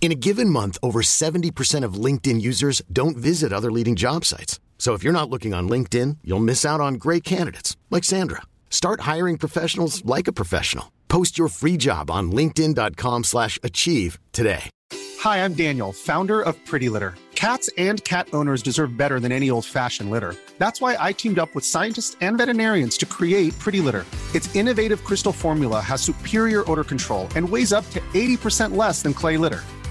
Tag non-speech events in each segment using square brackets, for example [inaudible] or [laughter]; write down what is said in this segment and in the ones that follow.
In a given month, over 70% of LinkedIn users don't visit other leading job sites. So if you're not looking on LinkedIn, you'll miss out on great candidates like Sandra. Start hiring professionals like a professional. Post your free job on linkedin.com/achieve today. Hi, I'm Daniel, founder of Pretty Litter. Cats and cat owners deserve better than any old-fashioned litter. That's why I teamed up with scientists and veterinarians to create Pretty Litter. Its innovative crystal formula has superior odor control and weighs up to 80% less than clay litter.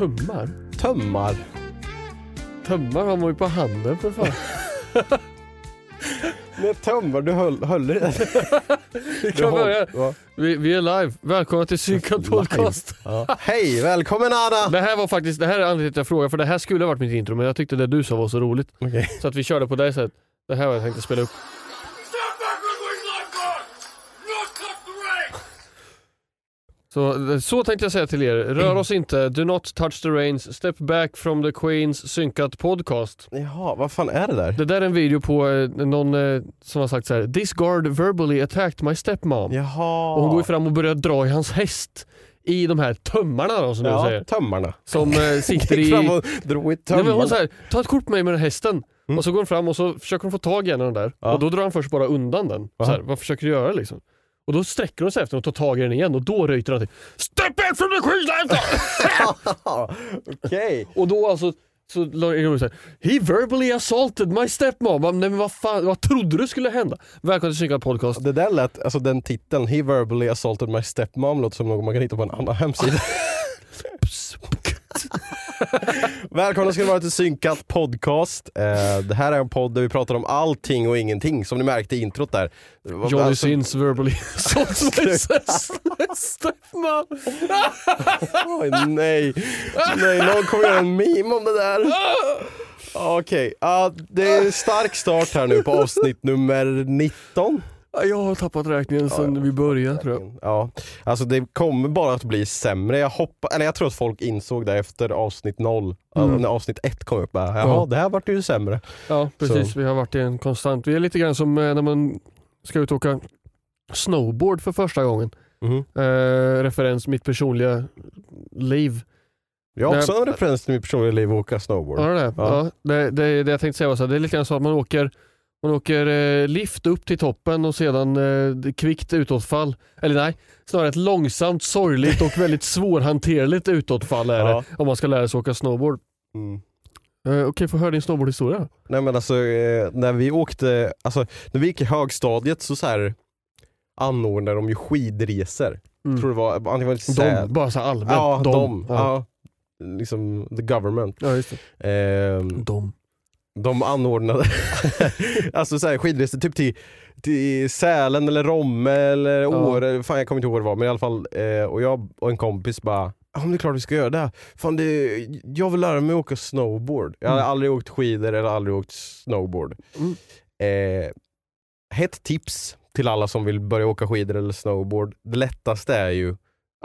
Tummar? Tömmar. Tummar har man ju på handen för fan. [laughs] Nej, tömmar. Du höll, höll i den. [laughs] Vi kan börja. Ja. Vi, vi är live. Välkomna till Synkad podcast. Ja. [laughs] Hej, välkommen Anna! Det här var faktiskt, det här är anledningen till att jag frågade för det här skulle ha varit mitt intro men jag tyckte det du sa var så roligt. Okej. Så att vi körde på det sättet. Det här var jag tänkte spela upp. Så, så tänkte jag säga till er. Rör oss inte, do not touch the reins, step back from the Queens synkat podcast. Jaha, vad fan är det där? Det där är en video på eh, någon eh, som har sagt så här: This guard verbally attacked my stepmom. Jaha. Och hon går ju fram och börjar dra i hans häst i de här tömmarna då, som du säger. tömmarna. Som eh, [laughs] sitter Gick i... fram och drog i Nej, tömmarna. men hon säger ta ett kort på mig med den här hästen. Mm. Och så går hon fram och så försöker hon få tag i en av den där. Ja. Och då drar han först bara undan den. Så här, vad försöker du göra liksom? Och då sträcker hon sig efter och tar tag i den igen och då ryter han till Step back from the queen! [laughs] Okej. och då alltså så här, He verbally assaulted my stepmom. Nej men vad fan, vad trodde du skulle hända? Välkommen till Synkad podcast. Det där lät, alltså den titeln, He verbally assaulted my stepmom, låter som något man kan hitta på en annan hemsida. [laughs] [laughs] Välkomna ska ni vara till Synkat podcast. Eh, det här är en podd där vi pratar om allting och ingenting, som ni märkte i introt där. Johnny Alltså- Sins verbally assaulted [laughs] [laughs] my stepmom. Oj, nej. nej, någon kommer göra en meme om det där. Okej, ja, det är stark start här nu på avsnitt nummer 19. Jag har tappat räkningen sen vi började tror jag. Ja, alltså det kommer bara att bli sämre. Jag, hoppa, eller jag tror att folk insåg det efter avsnitt 0. Mm. När avsnitt 1 kom upp. Bara, Jaha, Ja. det här vart ju sämre. Ja precis, Så. vi har varit i en konstant, vi är lite grann som eh, när man ska ut och åka snowboard för första gången. Mhm. Eh, referens mitt personliga liv. Jag har också en referens till mitt personliga liv att åka snowboard. Du det? Ja. Ja. det, det, det jag tänkte säga var så här, det är lite grann så att man åker man åker eh, lift upp till toppen och sedan eh, kvickt utåtfall. Eller nej, snarare ett långsamt, sorgligt och väldigt [laughs] svårhanterligt utåtfall är Ja. det om man ska lära sig åka snowboard. Mm. Eh, Okej, få höra din snowboardhistoria. Nej men alltså eh, när vi åkte, alltså när vi gick i högstadiet så, så här anordnade de ju skidresor. Mm. Tror det var, antingen var det De, bara så allmänt. Ja, de. de. Ja. Ja. Liksom the government. ja, just det. Ehm, De. De anordnade [laughs] alltså så här, skidresor typ till, till Sälen eller Romme eller Åre, fan jag kommer inte ihåg vad det var men i alla fall, eh, och jag och en kompis bara Ja men det är klart vi ska göra det. Fan, det jag vill lära mig åka snowboard. Jag har Mm. aldrig åkt skidor eller aldrig åkt snowboard. Mm. Eh, ett tips till alla som vill börja åka skidor eller snowboard. Det lättaste är ju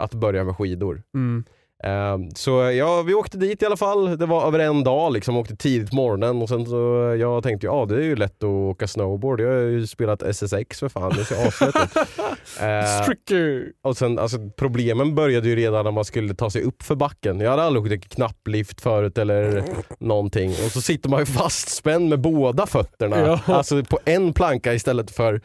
att börja med skidor. Mm. Ehm, så ja, vi åkte dit i alla fall. Det var över en dag, liksom. åkte tidigt på morgonen och sen så jag tänkte ja det är ju lätt att åka snowboard. Jag har ju spelat SSX för fan, det ser aslätt ut. [laughs] Stricker. och sen, alltså, problemen började ju redan när man skulle ta sig upp för backen. Jag hade aldrig åkt knapplift förut eller någonting. Och så sitter man ju fastspänd med båda fötterna. Ja. Alltså på en planka istället för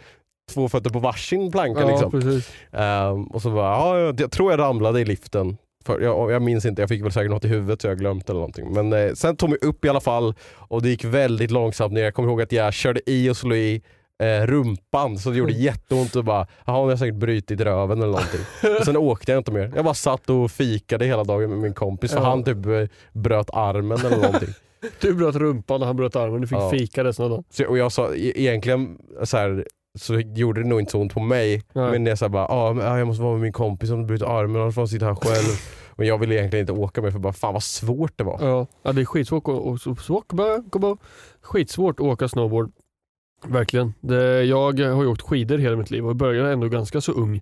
två fötter på varsin planka. Ja, liksom. Ehm, och så bara, ja, jag- jag tror jag ramlade i liften. För, jag, jag minns inte, jag fick väl säkert något i huvudet så jag glömt eller någonting. Men eh, sen tog jag upp i alla fall och det gick väldigt långsamt ner. Jag kommer ihåg att jag körde i och slog i eh, rumpan så det gjorde jätteont och bara, jaha nu har jag säkert brutit röven eller någonting. och sen åkte jag inte mer. Jag bara satt och fikade hela dagen med min kompis för Ja. han typ eh, bröt armen eller någonting. [laughs] Du bröt rumpan och han bröt armen, du fick Ja. fika resten av dagen. Så, och jag sa e- egentligen så, här, så gjorde det nog inte så ont på mig. Nej. Men jag sa bara, ah, ah, jag måste vara med min kompis som brutit armen, annars får han sitta här själv. [laughs] men jag ville egentligen inte åka med för bara fan vad svårt det var. Ja, ja det är skitsvårt att, och, svårt, skitsvårt att åka snowboard. Verkligen. Det, jag har ju åkt skidor hela mitt liv och började ändå ganska så ung.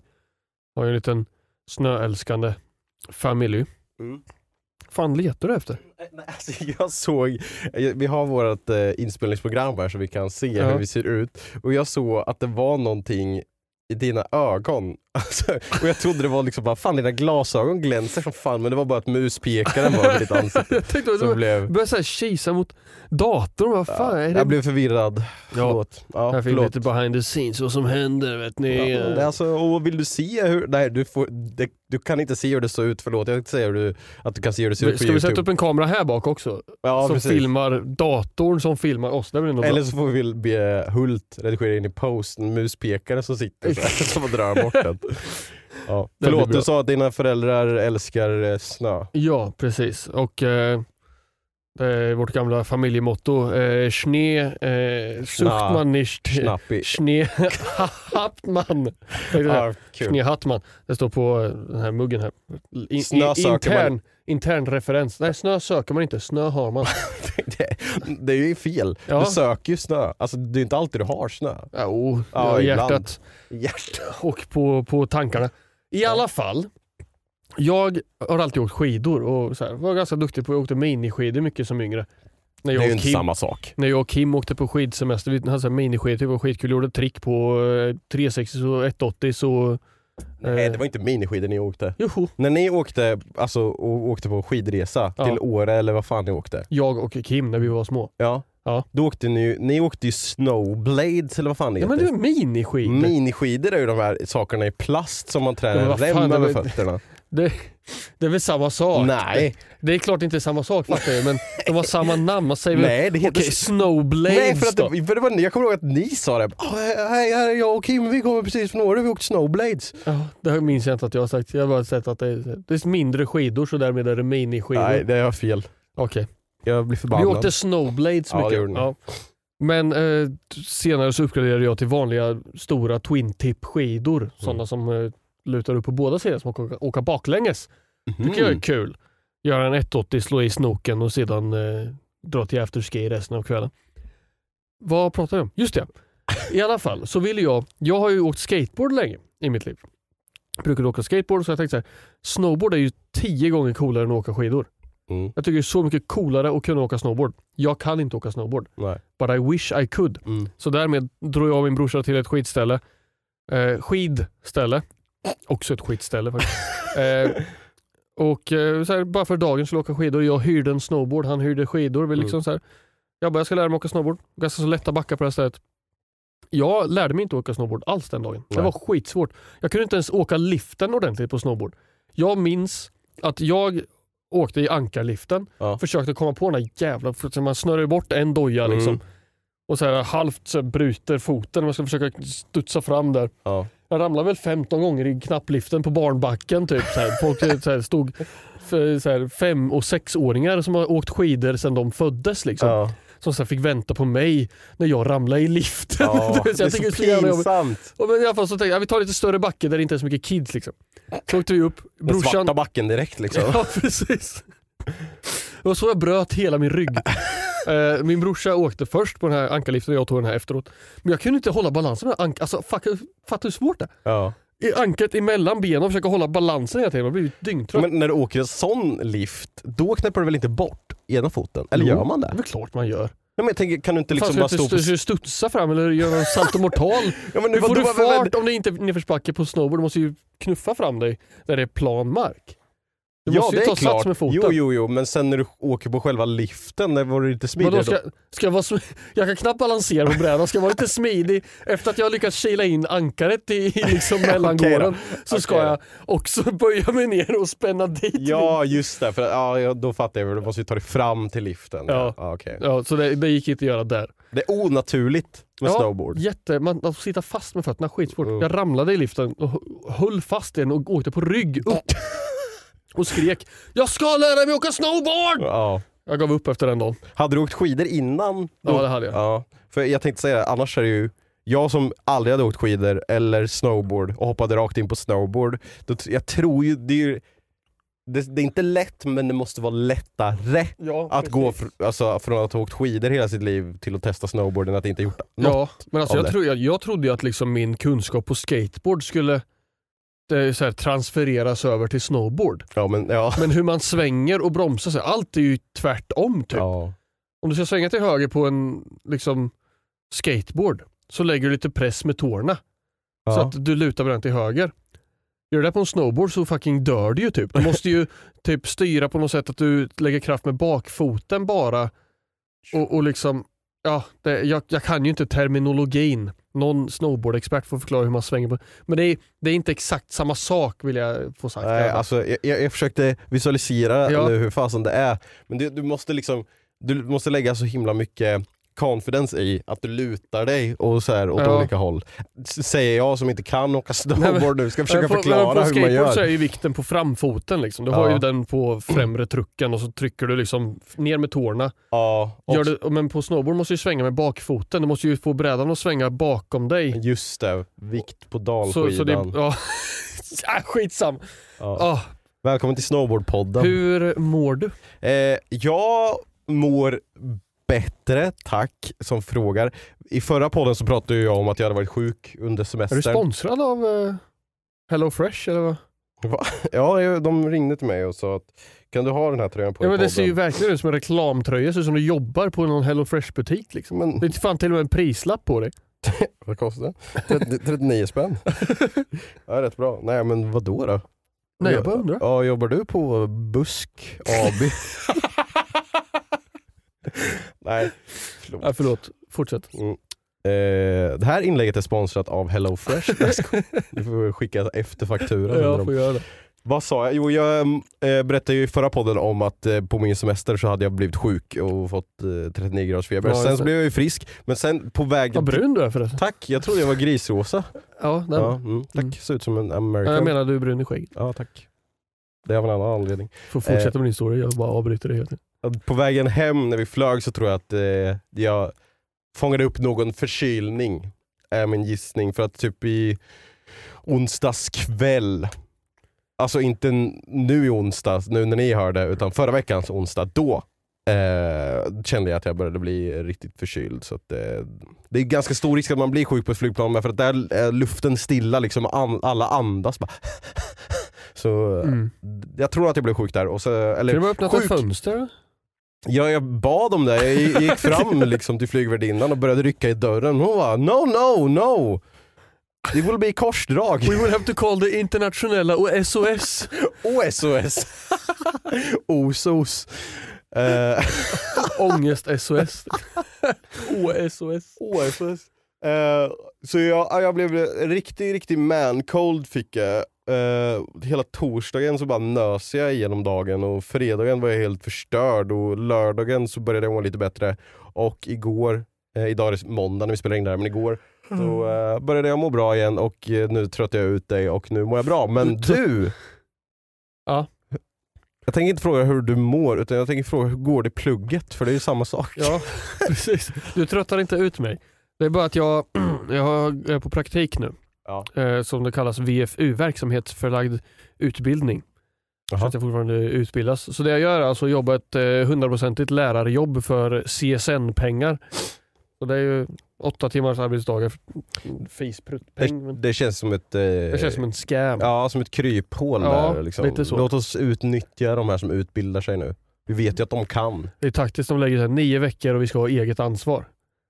Har ju en liten snöälskande familj. Mm. Fan letar du efter? Nej, Alltså, jag såg, vi har vårt eh, inspelningsprogram här så vi kan se Ja. hur vi ser ut. Och jag såg att det var någonting i dina ögon. Alltså, och jag trodde det var liksom bara, fan dina glasögon glänser som fan men det var bara att muspekaren var över ditt ansikte. [laughs] jag tänkte att du blev, började så här kisa mot datorn. Vad fan är det? jag blev förvirrad. Ja. Förlåt. Ja, här fick förlåt. lite behind the scenes, vad som händer vet ni. Ja, alltså, och vill du se hur, nej du, får, det, du kan inte se hur det såg ut, förlåt jag tänkte säga hur du, att du kan se hur det ser ut på Ska vi Youtube. sätta upp en kamera här bak också? ja, som precis. filmar datorn som filmar oss. Eller så får vi be Hult redigera in i post, en muspekare som sitter [laughs] så här, som drar bort den. [laughs] Ja. Förlåt, du sa att dina föräldrar älskar eh, snö. Ja, precis. Och eh, är vårt gamla familjemotto. Eh, Schnee, eh, sucht man nicht. Schnee habt man. Ja, kul. Schnee man. Det står på eh, den här muggen här. In, Snö söker man. intern referens. Nej, snö söker man inte. Snö har man. [laughs] det, det är ju fel. Ja. Du söker ju snö. Alltså, det är inte alltid du har snö. Jo, Ja, hjärtat Hjärta. och på, på tankarna. I alla fall, jag har alltid åkt skidor och så här, var ganska duktig på att åka miniskidor mycket som yngre. När Det är jag ju inte Kim, samma sak. när jag och Kim åkte på skidsemester, vi hade miniskidor, det var skitkul, gjorde trick på eh, 360 och 180 så... Nej, eh, det var inte miniskidor ni åkte. Joho, När ni åkte, alltså, och åkte på skidresa Ja. till Åre eller vad fan ni åkte. jag och Kim när vi var små. Ja. Ja. Då åkte ni, ni åkte ju snowblades eller vad fan det Ja heter. men det är miniskidor. Miniskidor är ju de här sakerna i plast som man Ja, tränar men en rem över fötterna. [laughs] det, det är väl samma sak? Nej, Det är klart inte samma sak fattar jag men de har samma namn. Man säger nej det heter... okej snowblades Nej för, att det, för det var, jag kommer ihåg att ni sa det. "Åh, Hej, här är jag och Kim, vi kommer precis från Åre, vi åkte snowblades. Ja, det här minns jag inte att jag har sagt. Jag har bara sett att det är, det är mindre skidor så därmed är det miniskidor. Nej, det är fel. Okej. Jag blir Vi förbannad. åkte snowblades Ja, det mycket. gjorde ni. Ja. Men eh, senare så uppgraderade jag till vanliga stora twin tip skidor. Mm. Sådana som eh, lutar upp på båda sidor som åka, åka baklänges. Mhm. tycker jag är kul. Göra en 180, slå i snoken och sedan eh, dra till afterski resten av kvällen. Vad pratar jag om? Just det. I alla fall så ville jag, jag har ju åkt skateboard länge i mitt liv. Jag brukade åka skateboard så jag tänkte så här, snowboard är ju tio gånger coolare än att åka skidor. Mm. Jag tycker det är så mycket coolare att kunna åka snowboard. Jag kan inte åka snowboard, Nej. but I wish I could. Mm. Så därmed drog jag och min brorsa till ett skidställe. Eh, skidställe. Också ett skidställe faktiskt. eh, och eh, så här, bara för dagen skulle jag åka skidor. Jag hyrde en snowboard, han hyrde skidor. Vi liksom så här, jag bara, jag ska lära mig åka snowboard. Ganska så lätta backar på det här stället. Jag lärde mig inte åka snowboard alls den dagen. Det Nej. var skitsvårt. Jag kunde inte ens åka liften ordentligt på snowboard. Jag minns att jag åkte i ankarliften, Ja. försökte komma på den här jävla... för Man snurrar bort en doja liksom. Mm. Och så här, halvt så här, bryter foten. Man ska försöka studsa fram där. Ja. Jag ramlade väl 15 gånger i knappliften på barnbacken. Typ, så här. Folk eh, så här, stod så här, fem och sexåringar som har åkt skidor sedan de föddes. Liksom, Ja. Som så här, fick vänta på mig när jag ramlade i liften. Ja, [laughs] det är jag så pinsamt. Och men i alla fall så tänkte jag, ja, vi tar lite större backe där det inte är så mycket kids. Liksom. Så åkte vi upp. Den Brorsan, svarta backen direkt liksom. [laughs] Ja, precis. Det var så jag bröt hela min rygg. [laughs] Eh, min brorsa åkte först på den här ankarliften och jag tog den här efteråt. Men jag kunde inte hålla balansen med ank- Alltså du hur svårt det är? Ja. I ankaret emellan benen och försöka hålla balansen hela tiden. Man blir dyngtrött. Men när du åker en sån lift, då knäpper du väl inte bort ena foten? Eller Jo, gör man Det det? är väl klart man gör. Ja, men jag tänker, kan du inte liksom Fan, bara ska stå du på... stu- studsa fram eller göra en saltomortal? [laughs] Ja, men Hur får du fart om det inte är nedförsbacke på snowboard? Du måste ju knuffa fram dig där det är plan mark. Du måste ju ta sats med foten. Jo, jo, jo, men sen när du åker på själva liften, det var det lite Vadå, smidigare ska, då? ska jag, vara sm- [laughs] jag kan knappt balansera på brädan, ska jag vara lite smidig efter att jag lyckats kila in ankaret i, i liksom [laughs] mellangården så ska Okej. jag också [laughs] böja mig ner och spänna dit Ja, just det. För, ja, ja, då fattar jag. Du måste ju ta dig fram till liften. Ja. Ja, okej. Ja, så det, det gick inte att göra där. Det är onaturligt med ja, snowboard. Jätte, man, att sitta fast med fötterna, skitsvårt. Mm. Jag ramlade i liften och höll fast den och åkte på rygg upp. Och skrek “Jag ska lära mig åka snowboard!” Ja. Jag gav upp efter den dagen. Hade du åkt skidor innan? Ja det hade jag. Ja, för jag tänkte säga det, annars är det ju jag som aldrig hade åkt skidor eller snowboard och hoppade rakt in på snowboard. Jag tror ju, det är ju det, det är inte lätt men det måste vara lättare Ja, att gå fr, alltså, från att ha åkt skidor hela sitt liv till att testa snowboard än att inte gjort något. Ja, men alltså jag, det. tro, jag, jag trodde ju att liksom min kunskap på skateboard skulle så här, transfereras över till snowboard. Ja, men, ja. Men hur man svänger och bromsar, så här, allt är ju tvärtom. Typ. Ja. Om du ska svänga till höger på en liksom, skateboard så lägger du lite press med tårna. Så att du lutar den till höger. Gör du det på en snowboard så fucking dör du ju typ. Du måste ju typ styra på något sätt att du lägger kraft med bakfoten bara. Och, och liksom, ja, det, jag, jag kan ju inte terminologin. Någon snowboardexpert får förklara hur man svänger på. Men det är, det är inte exakt samma sak vill jag få sagt. Nej, alltså, jag, jag, försökte visualisera Ja. hur fasen det är, men du, du måste liksom du måste lägga så himla mycket confidence i att du lutar dig och så här åt Ja. olika håll. S- Säger jag som inte kan åka [laughs] snowboard men- nu, ska försöka på, förklara på hur man gör. så är ju vikten på framfoten. Liksom. Du har Ja. ju den på främre trucken och så trycker du liksom ner med tårna. Ja, du, men på snowboard måste du svänga med bakfoten. Du måste ju få brädan att svänga bakom dig. Just det, vikt på Så, dalskidan. så det, ja. [laughs] Ah, Skitsam. ja. Ah, Välkommen till snowboardpodden. hur mår du? Eh, jag mår bättre, tack, som frågar. I förra podden så pratade jag om att jag hade varit sjuk under Är semestern. du sponsrad av uh, Hello Fresh eller vad? [laughs] Ja, jag- de ringde till mig och sa att kan du ha den här tröjan på Ja, men det ser ju verkligen ut som en reklamtröja. Ser ut som du jobbar på någon Hello Fresh butik. Liksom. Men Det är fan till och med en prislapp på dig. [laughs] vad kostar? 30 39 [laughs] spänn. ja, rätt bra. Nej men vad då? då? Nej, jag bara undrar. Ja, jobbar du på Busk AB? [laughs] Nej, förlåt. Ja, förlåt, fortsätt. Mm. Eh, det här inlägget är sponsrat av Hello Fresh. Nej, [laughs] jag skojar. Du får skicka efterfaktura. Ja, undrar jag de. får göra det. Vad sa jag? Jo, jag eh, berättade ju i förra podden om att eh, på min semester så hade jag blivit sjuk och fått eh, 39 graders feber. Ja, sen så blev jag ju frisk, men sen på vägen... Vad brun du är förresten. Tack, jag trodde jag var grisrosa. Ja, nej, Ja, mm, tack, Mm. ser ut som en Ja, American. jag menar du är brun i skägget. Ja, tack. Det är av en annan anledning. Får fortsätta Eh. med din historia, jag bara avbryter det hela tiden. På vägen hem när vi flög så tror jag att eh, jag fångade upp någon förkylning. Är min gissning. För att typ i onsdags kväll, alltså inte nu i onsdags, nu när ni hörde, utan förra veckans onsdag, då eh, kände jag att jag började bli riktigt förkyld. Så att, eh, det är ganska stor risk att man blir sjuk på ett flygplan, men för att där är luften stilla, liksom, an, alla andas bara. [laughs] Så Mm. jag tror att jag blev sjuk där. Och så, eller, Kan du bara öppna ett fönster? Ja, jag bad om det. Jag gick fram [laughs] liksom till flygvärdinnan och började rycka i dörren. Hon bara no, no, no. Det will be korsdrag. We will have to call the internationella och SOS. OSOS. OSOS. Eh, Ångest-SOS. OSOS. [laughs] OSOS. Eh, så jag, ja, jag blev riktigt, riktigt man cold fick jag. Eh, hela torsdagen så bara nös jag igenom dagen och fredagen var jag helt förstörd och lördagen så började jag må lite bättre. Och igår, eh, idag är det måndag när vi spelar in det här, men igår så eh, började jag må bra igen och eh, nu tröttade jag ut dig och nu mår jag bra. Men Du- du! Ja. Jag tänker inte fråga hur du mår, utan jag tänker fråga hur går det i plugget? För det är ju samma sak. Ja, [laughs] precis. Du tröttar inte ut mig. Det är bara att jag, [clears throat] jag är på praktik nu. Ja. Eh, som det kallas VFU, verksamhetsförlagd utbildning. Så att jag fortfarande utbildas. Så det jag gör är alltså att jobba ett eh, hundraprocentigt lärarjobb för CSN-pengar. Så det är ju åtta timmars arbetsdagar. Fispruttpeng. Det, det känns som ett... Eh, Det känns som en scam. Ja, som ett kryphål Ja, där. Liksom. lite så. Låt oss utnyttja de här som utbildar sig nu. Vi vet ju att de kan. Det är taktiskt, de lägger här nio veckor och vi ska ha eget ansvar.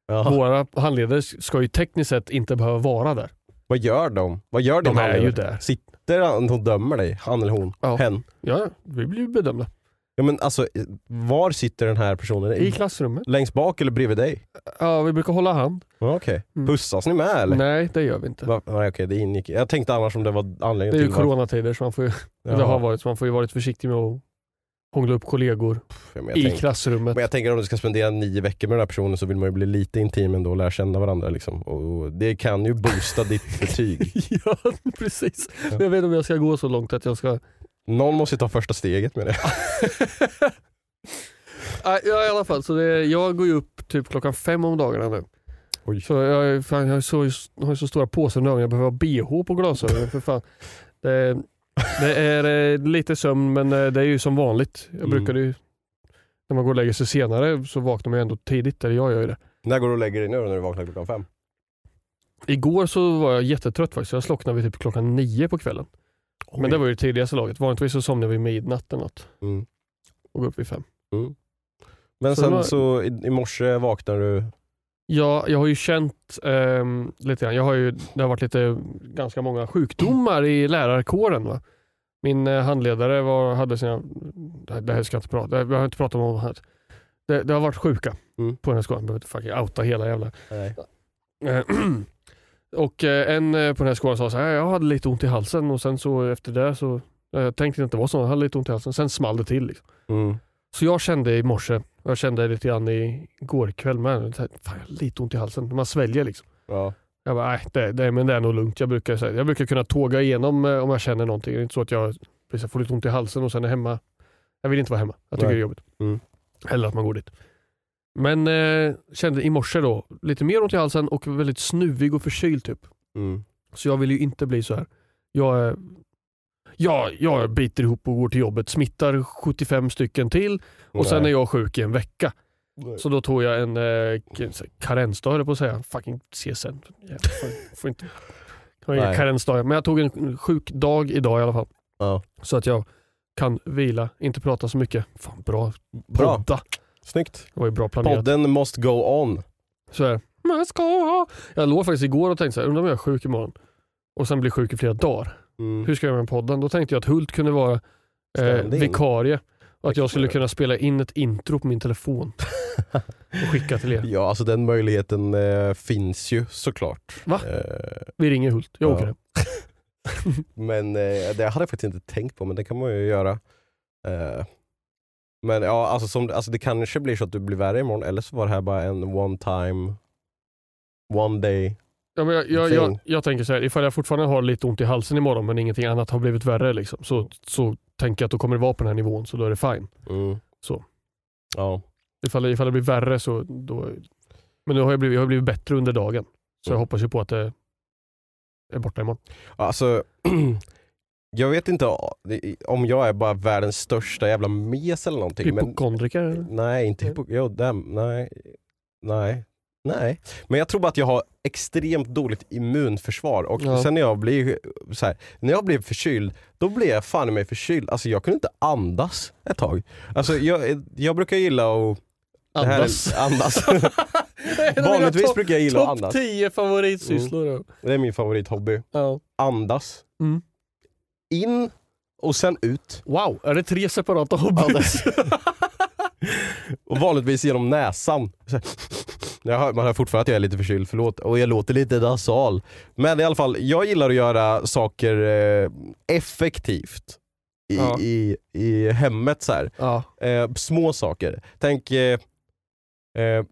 Ja. Våra handledare ska ju tekniskt sett inte behöva vara där. Vad gör de? Vad gör De din är ju där. Sitt. Det är han hon dömer dig, han eller hon, Ja. hen. Ja, vi blir ju bedömda. Ja, men alltså, var sitter den här personen? I klassrummet. Längst bak eller bredvid dig? Ja, vi brukar hålla hand. Ja, Okej. Mm. Pussas ni med eller? Nej, det gör vi inte. Va? Nej okej, det ingick. Jag tänkte annars om det var anledningen Det är ju till varför- coronatider så man får ju, Jaha. det har varit, så man får ju varit försiktig med att hångla upp kollegor Ja, i tänker- klassrummet. Men jag tänker om du ska spendera nio veckor med den här personen så vill man ju bli lite intim ändå och lära känna varandra. Liksom. Och det kan ju boosta ditt [laughs] betyg. ja, precis. Men jag vet inte om jag ska gå så långt att jag ska... Någon måste ju ta första steget med det. [laughs] Ja, i alla fall, så det, jag går ju upp typ klockan fem om dagarna nu. Oj. Så jag, fan, jag har, så, har så stora påsar under ögonen, jag behöver ha bh på glasögonen. För fan. Det, det är eh, lite sömn men eh, det är ju som vanligt. Jag Mm. brukade ju, när man går och lägger sig senare så vaknar man ju ändå tidigt, eller jag gör ju det. När går du och lägger dig nu när du vaknar klockan fem? Igår så var jag jättetrött faktiskt, jag slocknade vid typ klockan nio på kvällen. Men det var ju det tidigaste laget. Vanligtvis så somnar jag vid midnatt eller något Mm. och går upp vid fem. Mm. Men Så sen då- så i, i morse vaknar du... Ja, jag har ju känt ehm, lite grann. Jag har ju, det har varit lite, ganska många sjukdomar i lärarkåren. Va? Min eh, handledare var, hade sina, det här- ska jag inte prata jag har inte pratat om det här. Det, det har varit sjuka Mm. på den här skolan. Jag behöver inte fucking outa hela jävla... Eh, [clears throat] och eh, en eh, på den här skolan sa så här, jag hade lite ont i halsen och sen så efter det så, eh, jag tänkte inte det var så, jag hade lite ont i halsen. Sen small det till. Liksom. Mm. Så jag kände i morse, jag kände lite grann i går kväll med, fan, jag har lite ont i halsen. Man sväljer liksom. Ja. Jag bara, nej, det, det, men det är nog lugnt. Jag brukar, här, jag brukar kunna tåga igenom eh, om jag känner någonting. Det är inte så att jag, jag får lite ont i halsen och sen är hemma. Jag vill inte vara hemma. Jag tycker Nej. det är jobbigt. Mm. Eller att man går dit. Men eh, kände i morse då, lite mer ont i halsen och väldigt snuvig och förkyld typ. Mm. Så jag vill ju inte bli så här. Jag, är- jag, jag biter ihop och går till jobbet, smittar 75 stycken till och sen är Nej. jag sjuk i en vecka. Så då tog jag en eh, karensdag höll jag på att säga. Fucking CSN. Jävlar, får, får inte. Jag Nej. karensdagar. Men jag tog en sjukdag idag i alla fall. Ja. Så att jag kan vila, inte prata så mycket. Fan bra Bra. podda. Snyggt. Det var ju bra planerat. Podden måste go on. Så är det. Jag låg faktiskt igår och tänkte så här, undrar om jag är sjuk imorgon. Och sen blir sjuk i flera dagar. Mm. Hur ska jag göra med podden? Då tänkte jag att Hult kunde vara eh, vikarie. Och att jag skulle kunna spela in ett intro på min telefon. och skicka till er. [laughs] Ja, alltså den möjligheten eh, finns ju såklart. Va? Eh, Vi ringer Hult. Jag Ja. åker hem. [laughs] [laughs] men eh, det hade jag faktiskt inte tänkt på, men det kan man ju göra. Eh, men ja, alltså, som, alltså det kanske blir så att du blir värre imorgon, eller så var det här bara en one time, one day. Ja, men jag, jag, jag, jag tänker så här, ifall jag fortfarande har lite ont i halsen imorgon men ingenting annat har blivit värre liksom, så, så tänker jag att då kommer det vara på den här nivån så då är det fine. Mm. Så. Ja. Ifall, ifall det blir värre så då... Men nu har jag blivit, jag har blivit bättre under dagen. Så jag Mm. hoppas ju på att det är borta imorgon. Alltså, [clears throat] jag vet inte om jag är bara världens största jävla mes eller någonting. Men, Hypokondriker? eller? nej, inte hypo, jo, damn, nej, nej, nej. Men jag tror bara att jag har extremt dåligt immunförsvar och Ja. sen när jag blir så här, när jag blir förkyld, då blir jag fan i mig förkyld. Alltså jag kunde inte andas ett tag. Alltså jag, jag brukar gilla att det här är- Andas. andas. [laughs] Vanligtvis topp- brukar jag gilla att Topp andas. Mm. 10 favoritsysslor. Det är min favorithobby. Ja. Andas. Mm. In och sen ut. Wow, är det tre separata hobbys? [laughs] Och vanligtvis genom näsan. Hör, man hör fortfarande att jag är lite förkyld, förlåt. Och jag låter lite nasal. Men i alla fall, jag gillar att göra saker eh, effektivt. I, Ja. i, i hemmet så här. ja. Eh, små saker. Tänk, eh, eh,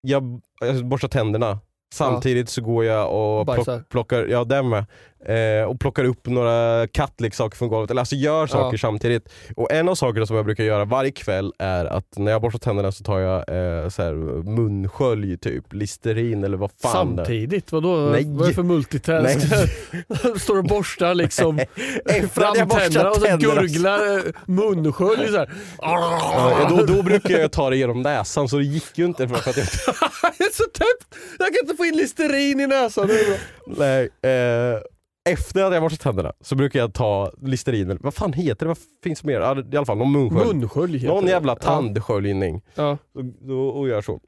jag, jag borstar tänderna. Samtidigt så går jag och plock, plockar, ja, den med, eh, och plockar upp några kattleksaker från golvet. Eller alltså gör saker Ja. samtidigt. Och en av sakerna som jag brukar göra varje kväll är att när jag borstar tänderna så tar jag eh, så här, munskölj, typ Listerin eller vad fan. Samtidigt? Vadå? Nej. Vad är det för multitask? [laughs] Står och borstar liksom [laughs] framtänderna och så gurglar eh, munskölj så. Ja, då, då brukar jag ta det genom näsan så det gick ju inte för att jag [laughs] det är så täppt! Jag kan inte få in Listerin i näsan. Nej, eh, efter att jag borstat tänderna så brukar jag ta Listerin, eller vad fan heter det? Vad finns mer? Ja, I alla fall någon munskölj. Munskölj heter någon det. jävla tandsköljning. Ja. Och, och, gör så.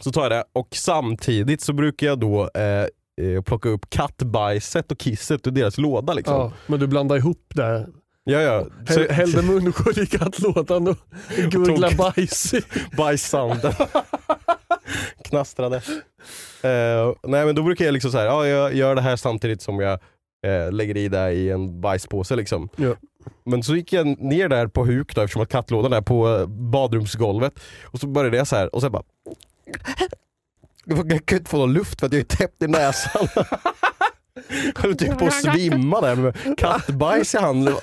Så tar jag det och samtidigt så brukar jag då eh, eh, plocka upp kattbajset och kisset ur deras låda liksom. Ja, men du blandar ihop det. Ja, ja. Häll- Hällde munskölj i kattlådan och [laughs] gurgla tog- bajs bajssanden. [laughs] [laughs] Knastrade. Eh, nej men då brukar jag liksom så här, ja, jag gör det här samtidigt som jag eh, lägger i det i en bajspåse liksom. Ja. Men så gick jag ner där på huk då, eftersom att kattlådan är på eh, badrumsgolvet och så började jag så här och sen bara jag kunde inte få någon luft för att jag är täppt i näsan. [laughs] Jag höll typ på att svimma där med [laughs] kattbajs i handen.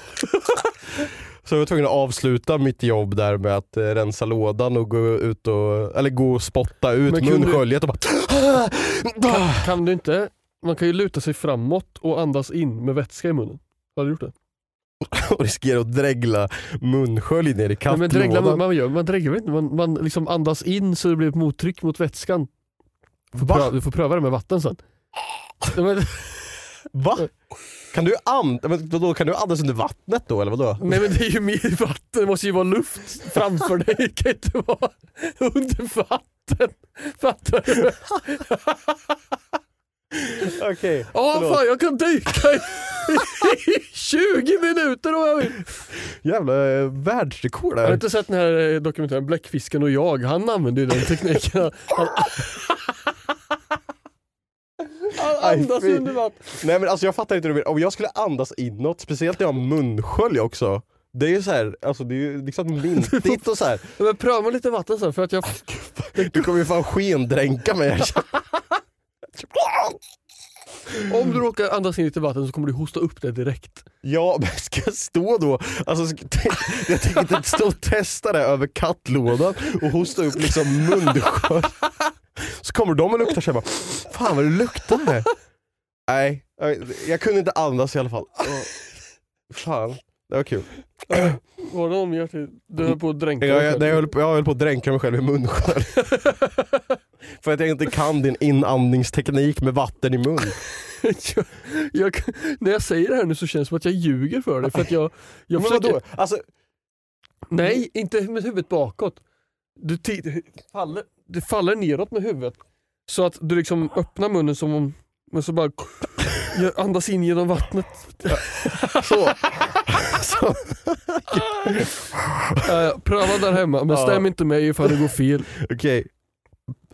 Så jag var tvungen att avsluta mitt jobb där med att eh, rensa lådan och gå ut och, eller gå och spotta ut munsköljet och bara Kan du inte, man kan ju luta sig framåt och andas in med vätska i munnen. Har du gjort det? [laughs] och riskera att dregla munskölj ner i Nej, men dregla, kattlådan. man, gör, man dreglar inte, man, man liksom andas in så det blir ett mottryck mot vätskan. Du får, Va? pröva, du får pröva det med vatten sen. Va? [laughs] Kan du, and, men vadå, kan du andas under vattnet då eller vadå? nej men det är ju mer vatten, det måste ju vara luft framför dig, det kan inte vara under vatten. Fattar du? Okej. Ja Förlåt. fan jag kan dyka i, i 20 minuter om jag vill. Jävla eh, världsrekord Har du inte sett den här eh, dokumentären Bläckfisken och jag? Han använder ju den tekniken. [laughs] Han, han Aj, andas fy. under vatten. Nej men alltså jag fattar inte hur du. Om jag skulle andas inåt, speciellt när jag har munskölj också. Det är ju så här, alltså det är ju liksom [laughs] mintigt och så här. Men pröva lite vatten sen för att jag... Du kommer ju fan skendränka mig. [laughs] Om du råkar andas in lite vatten så kommer du hosta upp det direkt. Ja, men ska jag stå då? Alltså, [laughs] jag tänker inte stå och testa det över kattlådan och hosta upp liksom munskölj. Så kommer de och luktar såhär bara, fan vad det luktar här. Nej, jag- jag kunde inte andas i alla fall. Fan, det var kul. [clears throat] Var det till? Du höll på att dränka Jag, dig jag, jag, höll, på- jag höll på att dränka mig själv i munskölj. [laughs] För att jag inte kan din inandningsteknik med vatten i mun. jag, jag, när jag säger det här nu så känns det som att jag ljuger för dig. För att jag, jag Men försöker, vadå? Alltså, nej, inte med huvudet bakåt. Du, faller, du faller neråt med huvudet. Så att du liksom öppnar munnen som om, men så bara andas in genom vattnet. [laughs] så. så. Äh, pröva där hemma, men Ja. stäm inte mig ifall det går fel. Okej.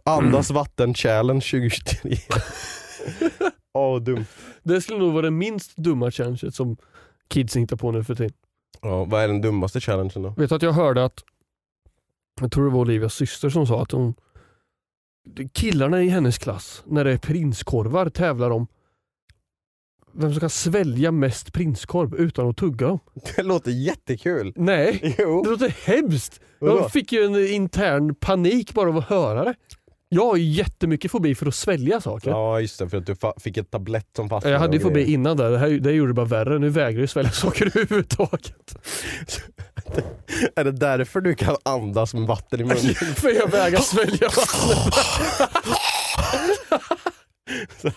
Andas vatten challenge 2023. Åh vad dumt. Det skulle nog vara det minst dumma challenget som kidsen hittar på nu för tiden. Ja, vad är den dummaste challengen då? Vet att jag hörde att, jag tror det var Olivias syster som sa att hon, killarna i hennes klass, när det är prinskorvar, tävlar om vem som kan svälja mest prinskorv utan att tugga dem. Det låter jättekul. Nej, Jo. det låter hemskt. Jag fick ju en intern panik bara av att höra det. Jag har ju jättemycket fobi för att svälja saker. Ja just det, för att du fick ett tablett som fastnade. Jag hade ju fobi innan där, det, här, det gjorde det bara värre. Nu vägrar jag svälja [laughs] saker överhuvudtaget. [laughs] Är det därför du kan andas med vatten i munnen? [laughs] för jag vägrar svälja här. Jag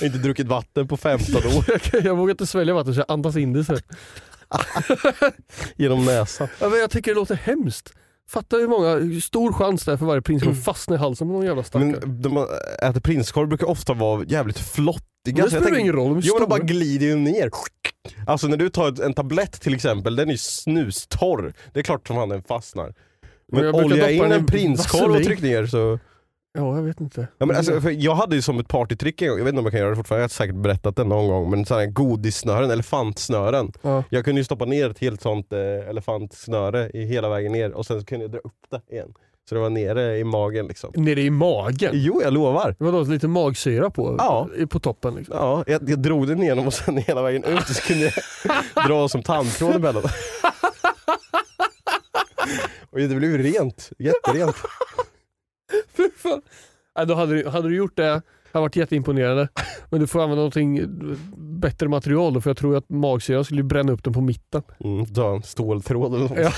har inte druckit vatten på 15 år jag vågar inte svälja vatten så jag andas in det sen. genom näsan. Ja, men jag tycker det låter hemskt. Fatta hur många, hur stor chans det är för varje prins att fastna i halsen på någon jävla stackare. Men de man äter prinskorv brukar ofta vara jävligt flottiga. det spelar ingen roll, de är Jo men de stora. bara glider ju ner. Alltså när du tar en tablett till exempel, den är ju snustorr. Det är klart som fan den fastnar. Men Men jag brukar olja doppa in den i en prinskorv och vaselin. tryck ner så... Ja, jag vet inte. Ja, men alltså, för jag hade ju som ett partytrick en gång, jag vet inte om jag kan göra det fortfarande, jag har säkert berättat det någon gång, men sådana här godissnören, elefantsnören. Ja. Jag kunde ju stoppa ner ett helt sånt eh, elefantsnöre i hela vägen ner och sen så kunde jag dra upp det igen. Så det var nere i magen liksom. Nere i magen? Jo, jag lovar. Det var då lite magsyra på, Ja. på toppen. Liksom. Ja, jag, jag drog den igenom och sen hela vägen ut så kunde jag [laughs] dra som tandtråd emellan. [laughs] Och det blev rent, jätterent. Fy fan. Nej, då hade, du, hade du gjort det, hade varit jätteimponerande. Men du får använda någonting bättre material då, för jag tror att magsyra skulle bränna upp den på mitten. Mm, en ståltråd eller något. Ja.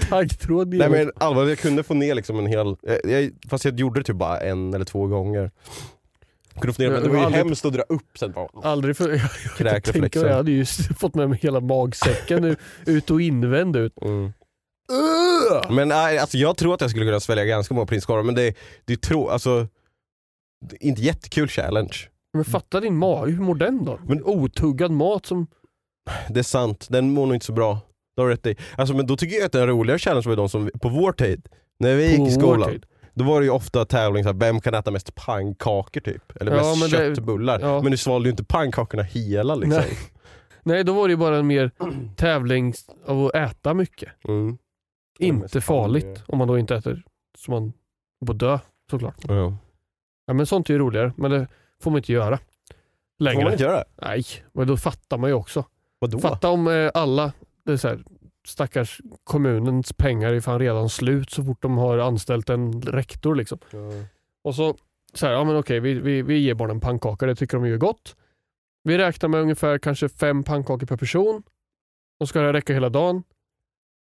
[laughs] Taggtråd Nej men allvarligt, jag kunde få ner liksom en hel, jag, jag, fast jag gjorde det typ bara en eller två gånger. Jag kunde få ner, Ja, men det var ju aldrig- hemskt att dra upp sen. Bara, Aldrig för... [laughs] Jag, jag, Kräkreflexer. tänker, jag hade ju fått med mig hela magsäcken ut och invänd ut. mm. Men nej, alltså, jag tror att jag skulle kunna svälja ganska många prinskorvar men det, det är tro, alltså, det är inte jättekul challenge. Men fatta din mage, hur mår den då? Men- Otuggad mat som... Det är sant, den mår nog inte så bra. Det har rätt i. Alltså, men då tycker jag att den roligare challenge var de som, på vår tid, när vi gick På i vår skolan, då var det ju ofta tävling så här, vem kan äta mest pannkakor typ? Eller Ja, mest men det- köttbullar. ja. Men du svalde ju inte pannkakorna hela liksom. Nej. Nej, då var det ju bara en mer [clears throat] tävling av att äta mycket. Mm. Inte farligt om man då inte äter så man får dö såklart. Ja. Ja, men sånt är ju roligare, men det får man inte göra. Längre. Får man inte göra? Nej, men då fattar man ju också. Vadå? Fatta om eh, alla, det är så här, stackars kommunens pengar är fan redan slut så fort de har anställt en rektor. Liksom. Ja. Och så, så här, ja men okej, vi, vi, vi ger barnen pannkaka, det tycker de ju är gott. Vi räknar med ungefär kanske fem pannkakor per person. Och ska det räcka hela dagen.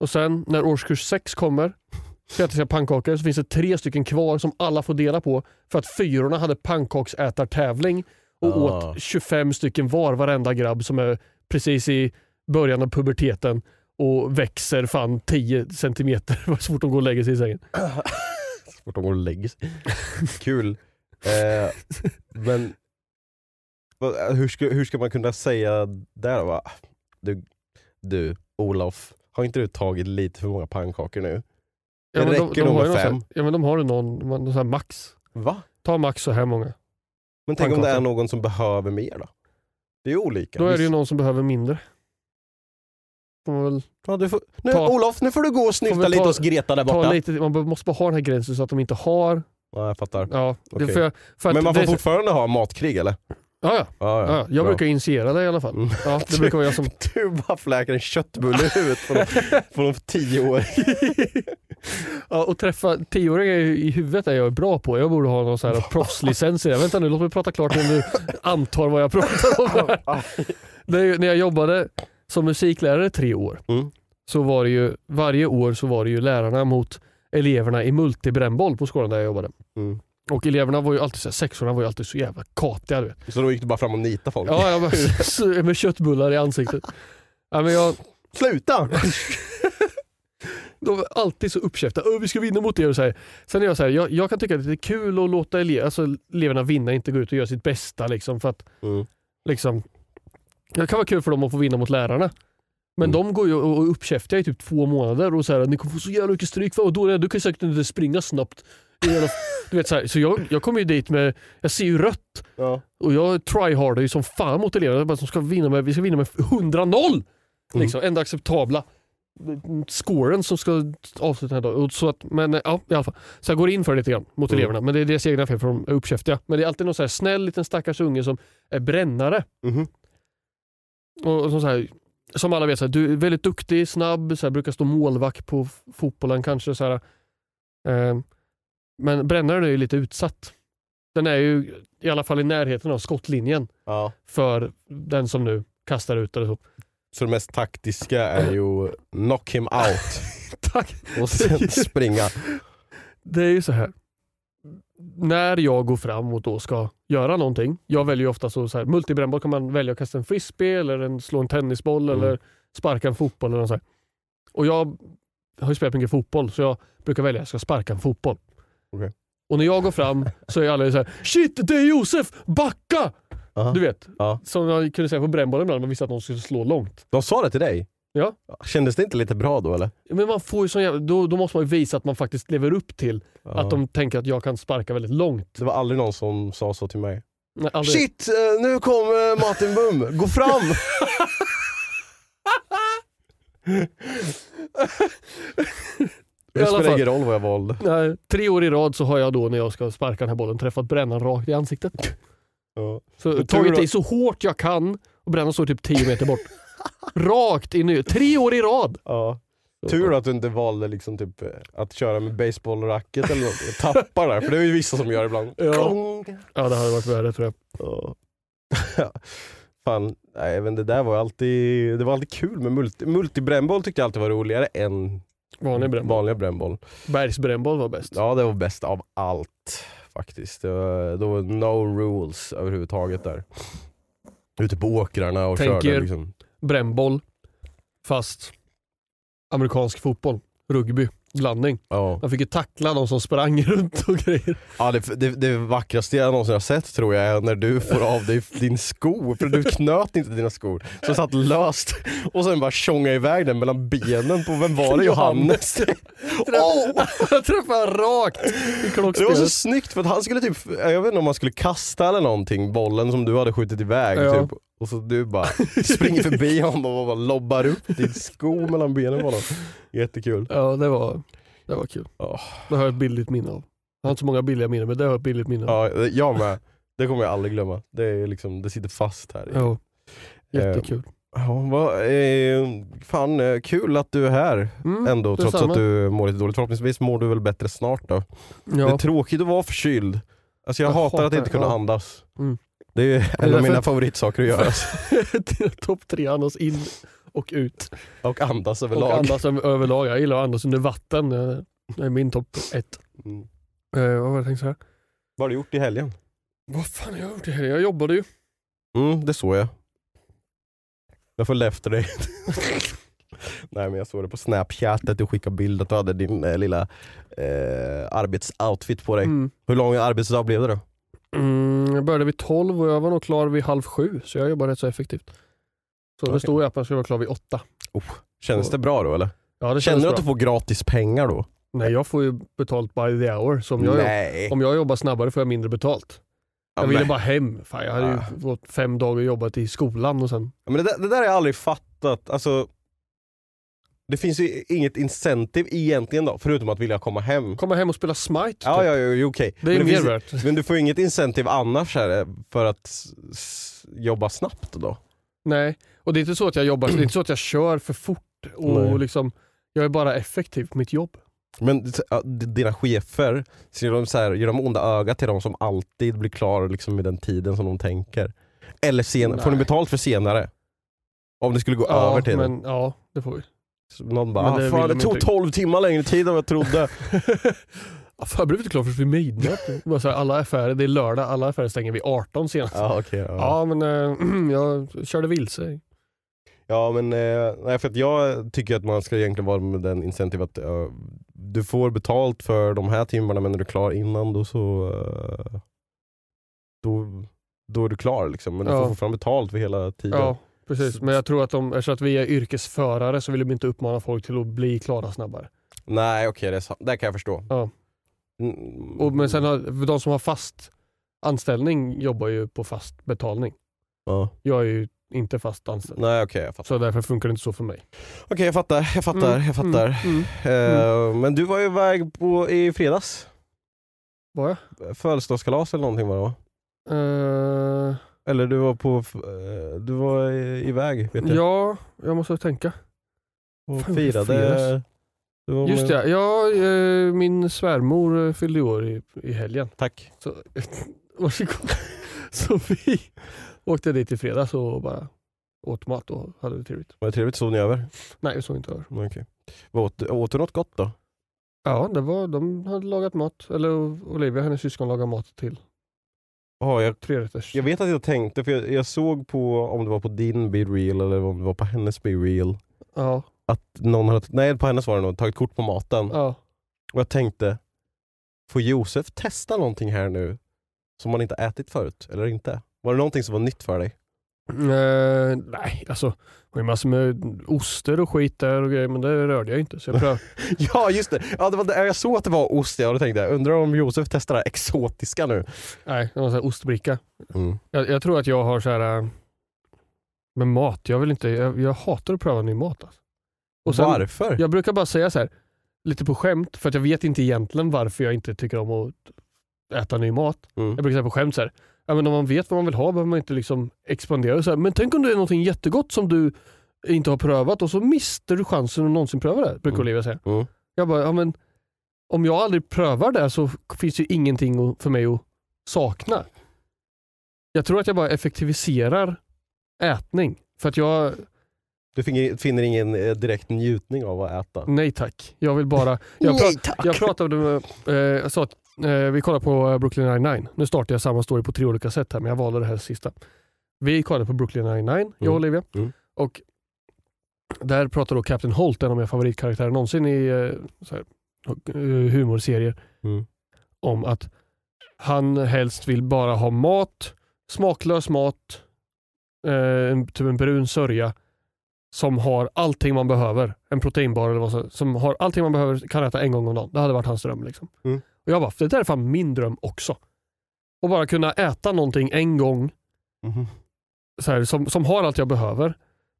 Och sen när årskurs sex kommer, ska äta sina pannkakor, så finns det tre stycken kvar som alla får dela på. För att fyrorna hade pannkaksätartävling och Ah. åt 25 stycken var, varenda grabb som är precis i början av puberteten och växer fan 10 centimeter så fort de går och lägger sig i sängen. Fort de går och lägger sig. Kul. Eh, men vad- hur ska, hur ska man kunna säga där va? Du, du Olof, har inte du tagit lite för många pannkakor nu? Det men räcker nog har med ju någon fem. här- Ja men de har ju någon, någon sån här max. Va? Ta max så här många. Men tänk om det är någon som behöver mer då? Det är ju olika. Då är det ju någon som behöver mindre. Väl ja, du får, nu, ta- Olof, nu får du gå och snyfta vi lite ta- hos Greta där ta borta. lite, man måste bara ha den här gränsen så att de inte har. Ja, jag fattar. Ja, det Okej. för, för Men man det får så- fortfarande ha matkrig eller? Ja, ja. Ja, ja. Jag brukar initiera det i alla fall. Mm. Ja, det brukar vara jag som... [laughs] Du bara fläker en köttbulle i huvudet på någon, på någon tio år. [laughs] Ja, och träffa tioåringar i huvudet är jag bra på. Jag borde ha någon sån här [laughs] proffslicens i det. Vänta nu, låt mig prata klart om du antar vad jag pratar om. ju, när jag jobbade som musiklärare tre år, Mm. så var det ju, varje år så var det ju lärarna mot eleverna i multibrännboll på skolan där jag jobbade. Mm. Och eleverna var ju alltid så här, sexorna var ju alltid så jävla katiga. Du vet. Så då gick du bara fram och nitade folk? Ja, jag [laughs] bara, [laughs] med köttbullar i ansiktet. Ja, men jag, Sluta! [laughs] de var alltid så uppkäftiga. "Åh, Vi ska vinna mot er. Och så här. Sen är jag så här, jag, jag kan tycka att det är kul att låta ele- alltså, eleverna vinna, inte gå ut och göra sitt bästa. Liksom, för att, Mm. liksom, det kan vara kul för dem att få vinna mot lärarna. Men Mm. de går ju och är uppkäftiga i typ två månader och så här, ni kommer få så jävla mycket stryk. för- Och då är det, du kan säkert inte springa snabbt. Du vet, så här, så jag, jag kommer ju dit med, jag ser ju rött Ja. och jag tryhardar ju som fan mot eleverna. Jag bara, ska vinna med, vi ska vinna med 100-0! Liksom, enda acceptabla scoren som ska avsluta den här dagen. Så att, men eh, ja, i alla fall. Så jag går in för det lite grann mot Mm. eleverna. Men det är deras egna fel för de är uppkäftiga. Men det är alltid någon så här snäll liten stackars unge som är brännare. Mhm. Och, och som, så här, som alla vet, så här, du är väldigt duktig, snabb, så här, brukar stå målvakt på fotbollen kanske. Så här, eh, men brännaren är ju lite utsatt. Den är ju i alla fall i närheten av skottlinjen Ja. för den som nu kastar ut eller så. Så det mest taktiska är ju knock him out [laughs] Tack! och sen springa. Det är ju så här. När jag går fram och då ska göra någonting. Jag väljer ju ofta så, så här, multibrännboll kan man välja att kasta en frisbee eller en, slå en tennisboll Mm. eller sparka en fotboll. Eller något så här. Och jag har ju spelat mycket fotboll så jag brukar välja att jag ska sparka en fotboll. Okej. Och när jag går fram så är alla så här Shit, det är Josef! Backa! Aha. Du vet, Ja. som jag kunde säga på brännbollen ibland, man visste att någon skulle slå långt. De sa det till dig? Ja. Kändes det inte lite bra då eller? Men man får ju sån jävla, då, då måste man ju visa att man faktiskt lever upp till Ja. att de tänker att jag kan sparka väldigt långt. Det var aldrig någon som sa så till mig. Nej, aldrig. Shit, eh, nu kommer Martin Bum, gå fram! [laughs] [laughs] Det spelar ingen roll vad jag valde. Nej, tre år i rad så har jag då när jag ska sparka den här bollen träffat brännan rakt i ansiktet. Ja. Så tagit i så hårt jag kan och brännan står typ 10 meter bort. rakt i Tre år i rad! Ja. Tur att du inte valde liksom typ, eh, att köra med baseballracket eller något. Jag tappar där, för det är ju vissa som gör ibland. Ja. Ja det hade varit värre tror jag. Ja. [laughs] Fan, nej, inte, det där var alltid, det var alltid kul med multi, multibrännboll tyckte jag alltid var roligare än Vanlig brännboll. vanliga brännboll. Bergsbrännboll var bäst. Ja det var bäst av allt faktiskt. Det var, det var no rules överhuvudtaget där. Ute på åkrarna och Tänk körde er- liksom. Brännboll fast amerikansk fotboll. Rugby. Blandning. Ja. Man fick ju tackla de som sprang [laughs] runt och grejer. Ja, det, det, det vackraste jag någonsin har sett tror jag är när du får av dig din sko, för du knöt inte dina skor. Så satt löst och sen bara tjonga iväg den mellan benen på, vem var det? [laughs] Johannes? [laughs] Jag träffade rakt i Det var så klockspelet. snyggt för att han skulle typ, jag vet inte om han skulle kasta eller någonting, bollen som du hade skjutit iväg Ja. typ. Och så du bara springer förbi honom och bara lobbar upp din sko mellan benen på honom. Jättekul. Ja det var, det var kul. Ja. Det har jag ett billigt minne av. Jag har inte så många billiga minnen men det har jag ett billigt minne av. Ja, jag med. Det kommer jag aldrig glömma. Det, är liksom, det sitter fast här. Ja. Jättekul. Ja, vad, eh, fan eh, kul att du är här Mm, ändå trots detsamma. att du mår lite dåligt. Förhoppningsvis mår du väl bättre snart då. Det är Ja. tråkigt att vara förkyld. Alltså jag, Jag hatar att hatar- inte kunna ja. andas. Mm. Det är en av mina favoritsaker att göra. [laughs] Topp tre andas in och ut. Och andas Och överlag. andas över- överlag. Jag gillar att andas under vatten. Det är min topp ett. Mm. Eh, vad var det jag tänkte säga? Vad har du gjort i helgen? Vad fan har jag gjort i helgen? Jag jobbade ju. Mm, det såg jag. Jag följde efter dig. Nej men jag såg det på snapchat att du skickade bild att du hade din eh, lilla eh, arbetsoutfit på dig. Mm. Hur lång arbetsdag blev det då? Mm, jag började vid 12 och jag var nog klar vid halv sju så jag jobbar rätt så effektivt. Så det Okej. stod ju att man skulle vara klar vid åtta. Känns Så- det bra då eller? Ja, det Känner du att du får gratis pengar då? Nej jag får ju betalt by the hour. Så om jag, Nej. om jag jobbar snabbare får jag mindre betalt. Ja, Jag ville bara hem. Fan, jag hade Ah. ju fått fem dagar jobbat i skolan och sen... Ja, men det, där, det där har jag aldrig fattat. Alltså, det finns ju inget incentive egentligen då, förutom att vilja komma hem. Komma hem och spela Smite. Ja, typ. ja, ja, ja okej. Det är men, mer värt. men du får inget incentive annars här, för att jobba snabbt då? Nej, och det är inte så att jag jobbar, det är inte så att jag kör för fort. Och Nej. liksom, jag är bara effektiv på mitt jobb. Men ja, dina chefer, ser de så här, gör de onda ögat till de som alltid blir klar liksom, med den tiden som de tänker? Eller sen, får ni betalt för senare? Om det skulle gå Ja, över till men ja, det får vi. Så Någon bara, Men ah, det fan det de tog inte." 12 timmar längre tid än vad jag trodde. [laughs] Ja, fan, jag blev inte klar först vid midnatt. Det så alla affärer, det är lördag, alla affärer stänger vid 18 senast. Ja, ja, okej, ja. men eh, [clears throat] jag körde vilse. Ja men nej, för jag tycker att man ska egentligen vara med den incentive att eh, du får betalt för de här timmarna men när du är klar innan då så eh, då, då är du klar liksom. Men du Ja. får fortfarande betalt för hela tiden. Ja, precis. Men jag tror att de, eftersom att vi är yrkesförare så vill de inte uppmana folk till att bli klara snabbare. Nej okej, det, är sant. det kan jag förstå. Ja. Mm. Och, men sen har, de som har fast anställning jobbar ju på fast betalning. ja. Jag är ju inte fast anställd. Nej okej jag fattar. Så därför funkar det inte så för mig. Okej jag fattar, jag fattar, Mm, jag fattar. Mm. Eh, Men du var ju iväg på, i fredags. Var Födelsedagskalas eller någonting var det va? jag? Eh, Eller du var på, eh, du var i- iväg vet jag. ja, jag måste tänka. och fan, firade. Just det, ja, min svärmor fyllde år i, i helgen. Tack. Så, [laughs] varsågod. Så vi åkte dit i fredags och bara åt mat och hade det trevligt. Var det trevligt? Sov ni över? Nej, jag såg inte över. Okej. Vad Åt, åt du något gott då? Ja, det var, de hade lagat mat. Eller Olivia, hennes syskon, lagade mat till Ja, jag, trerätters. jag vet att jag tänkte, för jag, jag såg på om det var på din Be Real eller om det var på hennes Be Real Ja, att någon hade, nej på hennes var det nog, tagit kort på maten. ja. Och jag tänkte, får Josef testa någonting här nu som man inte ätit förut, eller inte? Var det någonting som var nytt för dig? Eh, nej, alltså det var ju massor med oster och skit där och grejer men det rörde jag inte. Så jag [laughs] pröv... Ja just det, ja, det var det. jag såg att det var ost ja, och då tänkte jag, undrar om Josef testar det här exotiska nu? nej, det var en ostbricka. Mm. Jag, jag tror att jag har så här äh, med mat, jag vill inte, jag, jag hatar att pröva ny mat. Alltså. Sen, Varför? Jag brukar bara säga så här, lite på skämt, för att jag vet inte egentligen varför jag inte tycker om att äta ny mat. Mm. Jag brukar säga på skämt så här, men om man vet vad man vill ha behöver man inte liksom expandera. Så här, men tänk om det är något jättegott som du inte har prövat och så mister du chansen att någonsin pröva det. Brukar Mm. Olivia säga. Mm. Jag bara, ja, men om jag aldrig prövar det så finns det ju ingenting för mig att sakna. Jag tror att jag bara effektiviserar ätning. För att jag, Du finner, ingen eh, direkt njutning av att äta? nej tack. Jag vill bara, [laughs] jag, Nej, pra- tack. jag pratade med, eh, jag sa att vi kollar på Brooklyn 99. Nu startar jag samma story på tre olika sätt här men jag valde det här sista. Vi kollade på Brooklyn 99, jag och Mm. Olivia. Mm. Och där pratar då Captain Holt, en av mina favoritkaraktärer någonsin i eh, här, eh, humorserier Mm. om att han helst vill bara ha mat, smaklös mat, eh, en- typ en brun sörja som har allting man behöver. En proteinbar eller vad som, som har allting man behöver, kan äta en gång om dagen. Det hade varit hans dröm. Liksom. Mm. Och jag bara, det där är fan min dröm också. Och bara kunna äta någonting en gång Mhm. så här, som, som har allt jag behöver.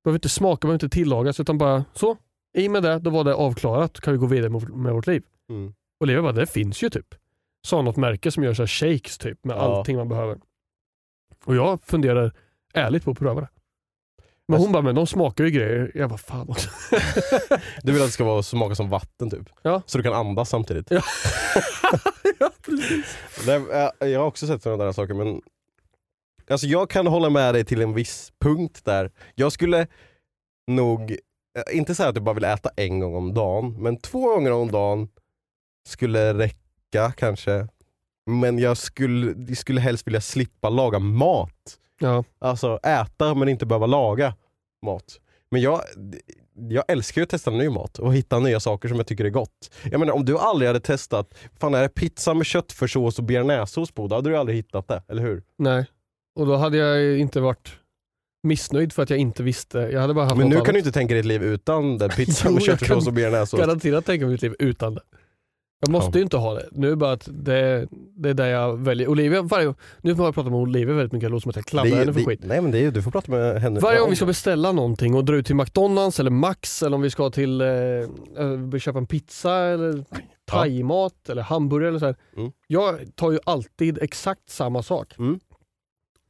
Behöver inte smaka, behöver inte tillagas utan bara så. I med det, då var det avklarat. kan vi gå vidare med, med vårt liv. Mm. Och Liv bara, det finns ju typ. Sa något märke som gör så shakes typ med Ja. allting man behöver. Och jag funderar ärligt på att pröva det. Men Alltså- hon bara, men de smakar ju grejer. Jag bara, fan också. [laughs] Du vill att det ska vara, smaka som vatten typ? Ja. Så du kan andas samtidigt? Ja. [laughs] ja, precis. Det, äh, jag har också sett sådana där saker men alltså jag kan hålla med dig till en viss punkt där. Jag skulle nog, äh, inte säga att jag bara vill äta en gång om dagen, men två gånger om dagen skulle räcka kanske. Men jag skulle, jag skulle helst vilja slippa laga mat. Ja. Alltså äta men inte behöva laga mat. Men jag, jag älskar ju att testa ny mat och hitta nya saker som jag tycker är gott. Jag menar om du aldrig hade testat, fan är det pizza med köttfärssås och bearnaisesås på, då hade du aldrig hittat det, eller hur? Nej. Och då hade jag inte varit missnöjd för att jag inte visste. Jag hade bara haft Men nu annat. kan du inte tänka dig ett liv utan det, pizza [laughs] med köttfärssås och bearnaisesås. garanterat tänka mig mitt liv utan det. Jag måste Ja. ju inte ha det. Nu är det bara att det, det är det jag väljer. Olivia, varje, nu har jag pratat med Olivia väldigt mycket, det låter som att jag klandrar är- henne för det- skit. Nej men det är, du får prata med henne. Varje gång om vi ska beställa någonting och dra ut till McDonalds eller Max eller om vi ska till eh, eh, köpa en pizza eller thaimat eller hamburgare eller så här. Mm. Jag tar ju alltid exakt samma sak. Mm.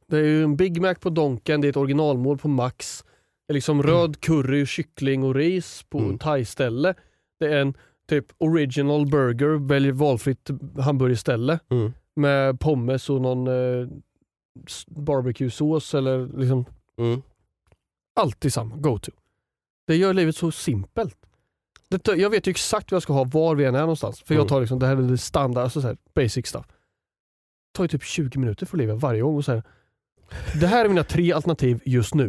Det är ju en Big Mac på Donken, det är ett originalmål på Max. Det är liksom röd curry, kyckling och ris på Mm. thai-ställe. Det är en typ original burger, välj valfritt hamburgerställe Mm. med pommes och någon eh, barbecue-sås eller liksom Mm. alltid samma go-to. Det gör livet så simpelt. Det, jag vet ju exakt vad jag ska ha var vi än är någonstans. För Mm. jag tar liksom, det här är det standard, alltså så här, basic stuff. Det tar ju typ 20 minuter för livet varje gång. Och så här, det här är mina tre alternativ just nu.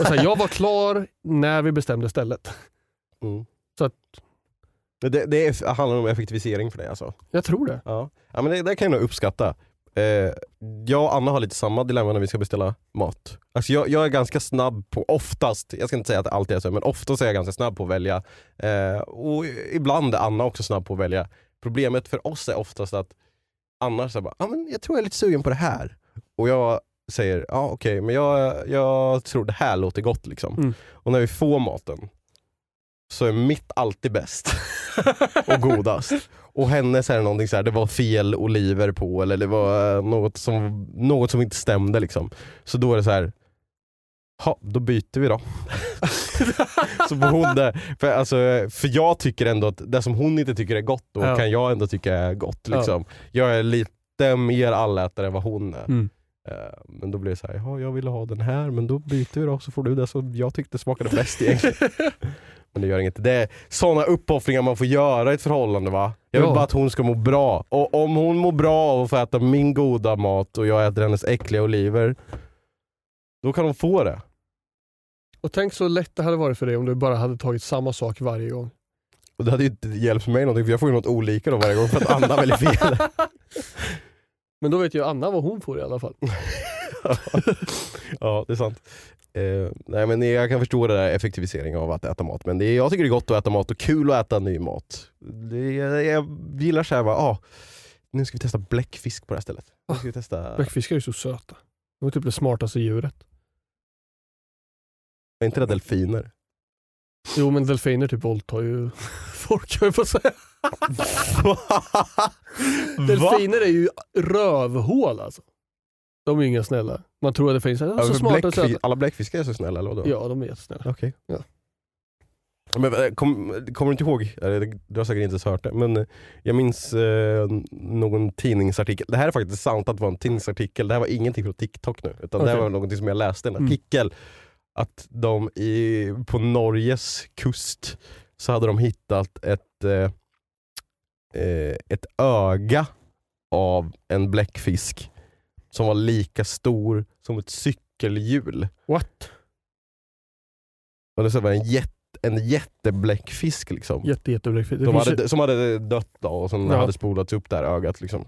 Och så här, jag var [laughs] klar när vi bestämde stället. Mm. Så att- Det, det är, handlar om effektivisering för dig alltså? Jag tror det. Ja, ja men det, det kan jag nog uppskatta. Eh, jag och Anna har lite samma dilemma när vi ska beställa mat. Alltså jag, jag är ganska snabb på, oftast, jag ska inte säga att det alltid är så, men oftast är jag ganska snabb på att välja. Eh, och ibland är Anna också snabb på att välja. Problemet för oss är oftast att Anna säger bara, ah, men jag tror jag är lite sugen på det här. Och jag säger, ja ah, okej, men jag, jag tror det här låter gott liksom. Mm. Och när vi får maten så är mitt alltid bäst [laughs] och godast. Och hennes är någonting så här, det var fel oliver på eller det var eh, något som, något som inte stämde liksom. Så då är det så här. Ja, då byter vi då. [laughs] så hon det. För, alltså, för jag tycker ändå att det som hon inte tycker är gott, då Ja. kan jag ändå tycka är gott. Liksom. Jag är lite mer allätare än vad hon är. Mm. Eh, Men då blir det så här, ja, jag ville ha den här men då byter vi då så får du det som jag tyckte smakade bäst egentligen. [laughs] men det gör inget. Det är sådana uppoffringar man får göra i ett förhållande va? Jag vill Ja. bara att hon ska må bra. Och om hon mår bra av att få äta min goda mat och jag äter hennes äckliga oliver, då kan hon få det. Och tänk så lätt det hade varit för dig om du bara hade tagit samma sak varje gång. Och det hade ju inte hjälpt mig någonting för jag får ju något olika då varje gång för att Anna väljer fel. [laughs] Men då vet ju Anna vad hon får i alla fall. [laughs] [laughs] ja, det är sant. Eh, nej, men jag kan förstå det där effektiviseringen av att äta mat. Men det är, jag tycker det är gott att äta mat och kul att äta ny mat. Det, jag, jag gillar såhär, bara, ah, nu ska vi testa bläckfisk på det här stället. Nu ska vi testa... Bläckfiskar är ju så söta. De är typ det smartaste djuret. Är inte det delfiner? Jo men delfiner typ våldtar ju [laughs] folk jag på säga. [laughs] Delfiner är ju rövhål alltså. De är ju inga snälla. Man tror att det finns så Ja, för smarta bläckfi- söta. alla bläckfiskar är så snälla eller vadå? Ja de är jättesnälla. Okej. Ja. Men, eh, kom, kommer du inte ihåg, eller, du har säkert inte ens hört det, men eh, jag minns eh, någon tidningsartikel. Det här är faktiskt sant att det var en tidningsartikel, det här var ingenting från TikTok nu. Utan det här var någonting som jag läste, en Mm. artikel. Att de i, på Norges kust så hade de hittat ett, eh, eh, ett öga av en bläckfisk som var lika stor som ett cykelhjul. What? Och det var en jätte, en jättebläckfisk liksom. Jätte, jättebläckfisk. Som finns ju- hade, som hade dött då och som Ja. hade spolats upp där ögat liksom.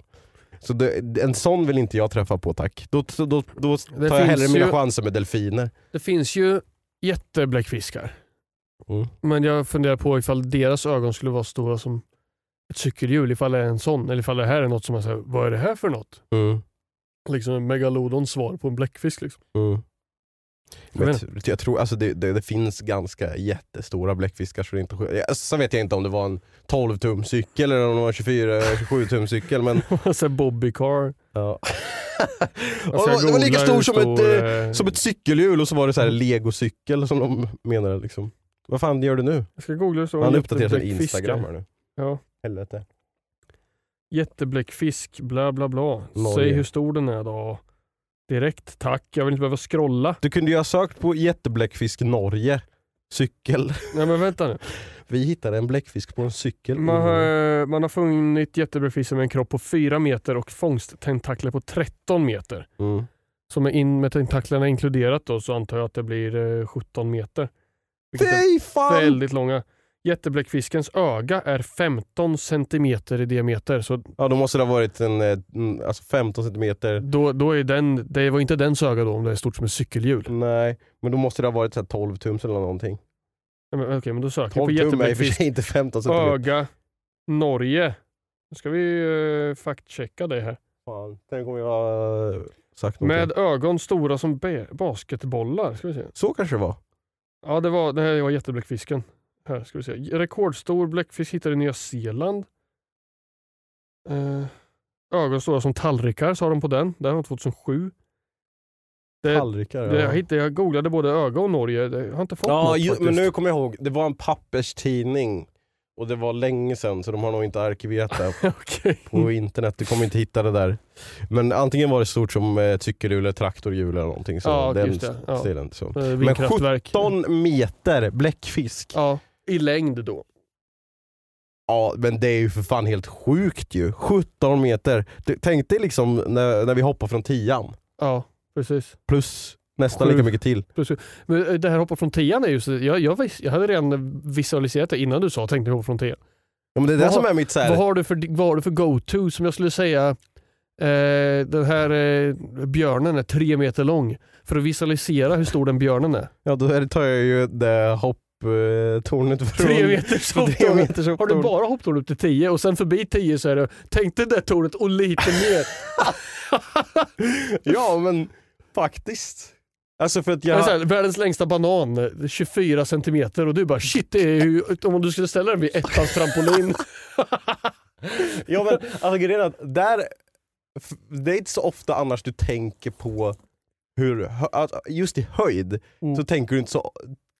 Så det, en sån vill inte jag träffa på tack. Då, då, då, då tar jag hellre mina ju- chanser med delfiner. Det finns ju jättebläckfiskar. Mm. Men jag funderar på ifall deras ögon skulle vara stora som ett cykelhjul, ifall det är en sån. Eller ifall det här är något som man säger, vad är det här för något? Mm. Liksom en megalodons svar på en bläckfisk. Liksom. Mm. Vet jag, jag tror alltså det, det, det finns ganska jättestora bläckfiskar så det inte sjukt. Ja, Så vet jag inte om det var en 12 tum cykel eller om det var en 24-27 tum cykel men [laughs] så här Bobbycar. ja. Jag [laughs] Och ska det var- lika stor hur som ett, stor, eh, eh, Som ett cykelhjul och så var det så här legocykel som de menade liksom. Vad fan gör du nu? Jag ska googla stor Han uppdaterar sin instagram här nu. Ja. Helvete. Jättebläckfisk, bla bla bla. Norge. Säg hur stor den är då. Direkt tack, jag vill inte behöva scrolla. Du kunde ju ha sökt på jättebläckfisk Norge. Cykel. Nej men vänta nu. [laughs] Vi hittade en bläckfisk på en cykel. Man har, man har funnit jättebläckfiskar med en kropp på 4 meter och fångsttentakler på 13 meter. Mm. Som är in med tentaklerna inkluderat då så antar jag att det blir eh, 17 meter. Vilket Fy fan! väldigt långa. Jättebläckfiskens öga är 15 centimeter i diameter. Så Ja då måste det ha varit en, eh, mm, alltså 15 centimeter. då, då är den, det var inte dens öga då om det är stort som ett cykelhjul. Nej, men då måste det ha varit så här 12 tums eller någonting. Nej, men, Okej, men då söker 12 vi på tum är jättebläckfisk sig inte 15 centimeter. öga Norge. Nu ska vi uh, faktchecka det här. Fan, tänk om jag har eh, sagt något. Med ögon stora som basketbollar. Ska vi se. Så kanske det var. Ja, det var, det här var jättebläckfisken. Här ska vi se. Rekordstor bläckfisk hittad i Nya Zeeland. Eh, ögon stora som tallrikar sa de på den. Den var 2007. Det, Tallrikar. det, jag, Ja, hittade, jag googlade både öga och Norge. Det, jag har inte fått ja något ju, faktiskt. men nu kommer jag ihåg. Det var en papperstidning. Och det var länge sedan så de har nog inte arkiverat det [laughs] Okej. på internet. Du kommer inte hitta det där. Men antingen var det stort som eh, cykelhjul eller traktorhjul eller någonting. Så Ja, den just det. Ja. stilen. Så. Eh, Vindkraftverk. 17 meter bläckfisk. Ja, i längd då. Ja men det är ju för fan helt sjukt ju. 17 meter. Du, tänk dig liksom när, när vi hoppar från tian. Ja, precis. Plus nästan Sju. lika mycket till. Men eh, det här hoppa från tian är ju så, jag, jag, jag hade redan visualiserat det innan du sa tänkte hoppa från tian. Ja, men det är det Vad som har- är mitt så här, Vad har du för, vad har du för go-to? Som jag skulle säga, eh, den här eh, björnen är tre meter lång. För att visualisera hur stor den björnen är. Ja då tar jag ju det hopptornet från... Tre meters [laughs] tre hopptorn. Har du bara hopptorn upp till 10 och sen förbi 10 så är det, tänk dig det tornet och lite mer. [laughs] Ja men faktiskt. Alltså för att Jag... jag... Här, världens längsta banan, eh, 24 centimeter och du bara shit, det är ju, om du skulle ställa den vid ettans trampolin. [laughs] Ja men alltså grejen är att där, det är inte så ofta annars du tänker på hur, alltså, just i höjd Mm. så tänker du inte så,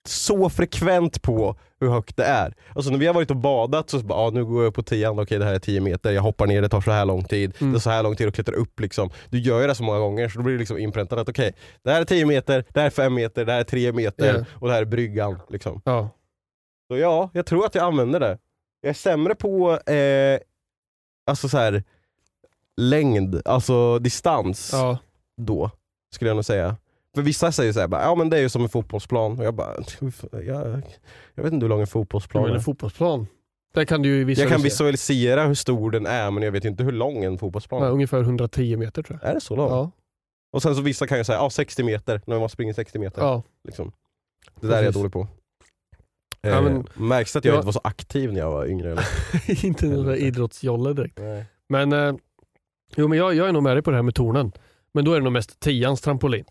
så frekvent på hur högt det är. Alltså när vi har varit och badat så, bara, ah, nu går jag på tian, okej det här är 10 meter, jag hoppar ner, det tar så här lång tid, Mm. det tar så här lång tid att klättra upp liksom. Du gör ju det så många gånger så då blir det liksom inpräntat att okej, det här är 10 meter, det här är 5 meter, det här är 3 meter Ja. och det här är bryggan. Liksom. Ja. Så ja, jag tror att jag använder det. Jag är sämre på eh, alltså så här, längd, alltså distans Ja. då, skulle jag nog säga. För vissa säger såhär, ja men det är ju som en fotbollsplan. Och jag bara, jag, jag vet inte hur lång en fotbollsplan Men är. en fotbollsplan. Där kan du ju Jag visualisera. kan visualisera hur stor den är men jag vet inte hur lång en fotbollsplan är. ungefär 110 meter tror jag. Är det så lång? Ja. Och sen så vissa kan ju säga, ja 60 meter, när man springer 60 meter. Ja. Liksom. Det där är jag Precis. dålig på. Ja, Eh, men- märks det att jag Ja. inte var så aktiv när jag var yngre eller? [laughs] inte någon idrottsjolle direkt. Nej. Men, eh, jo, men jag, jag är nog med dig på det här med tornen. Men då är det nog mest tians trampolin.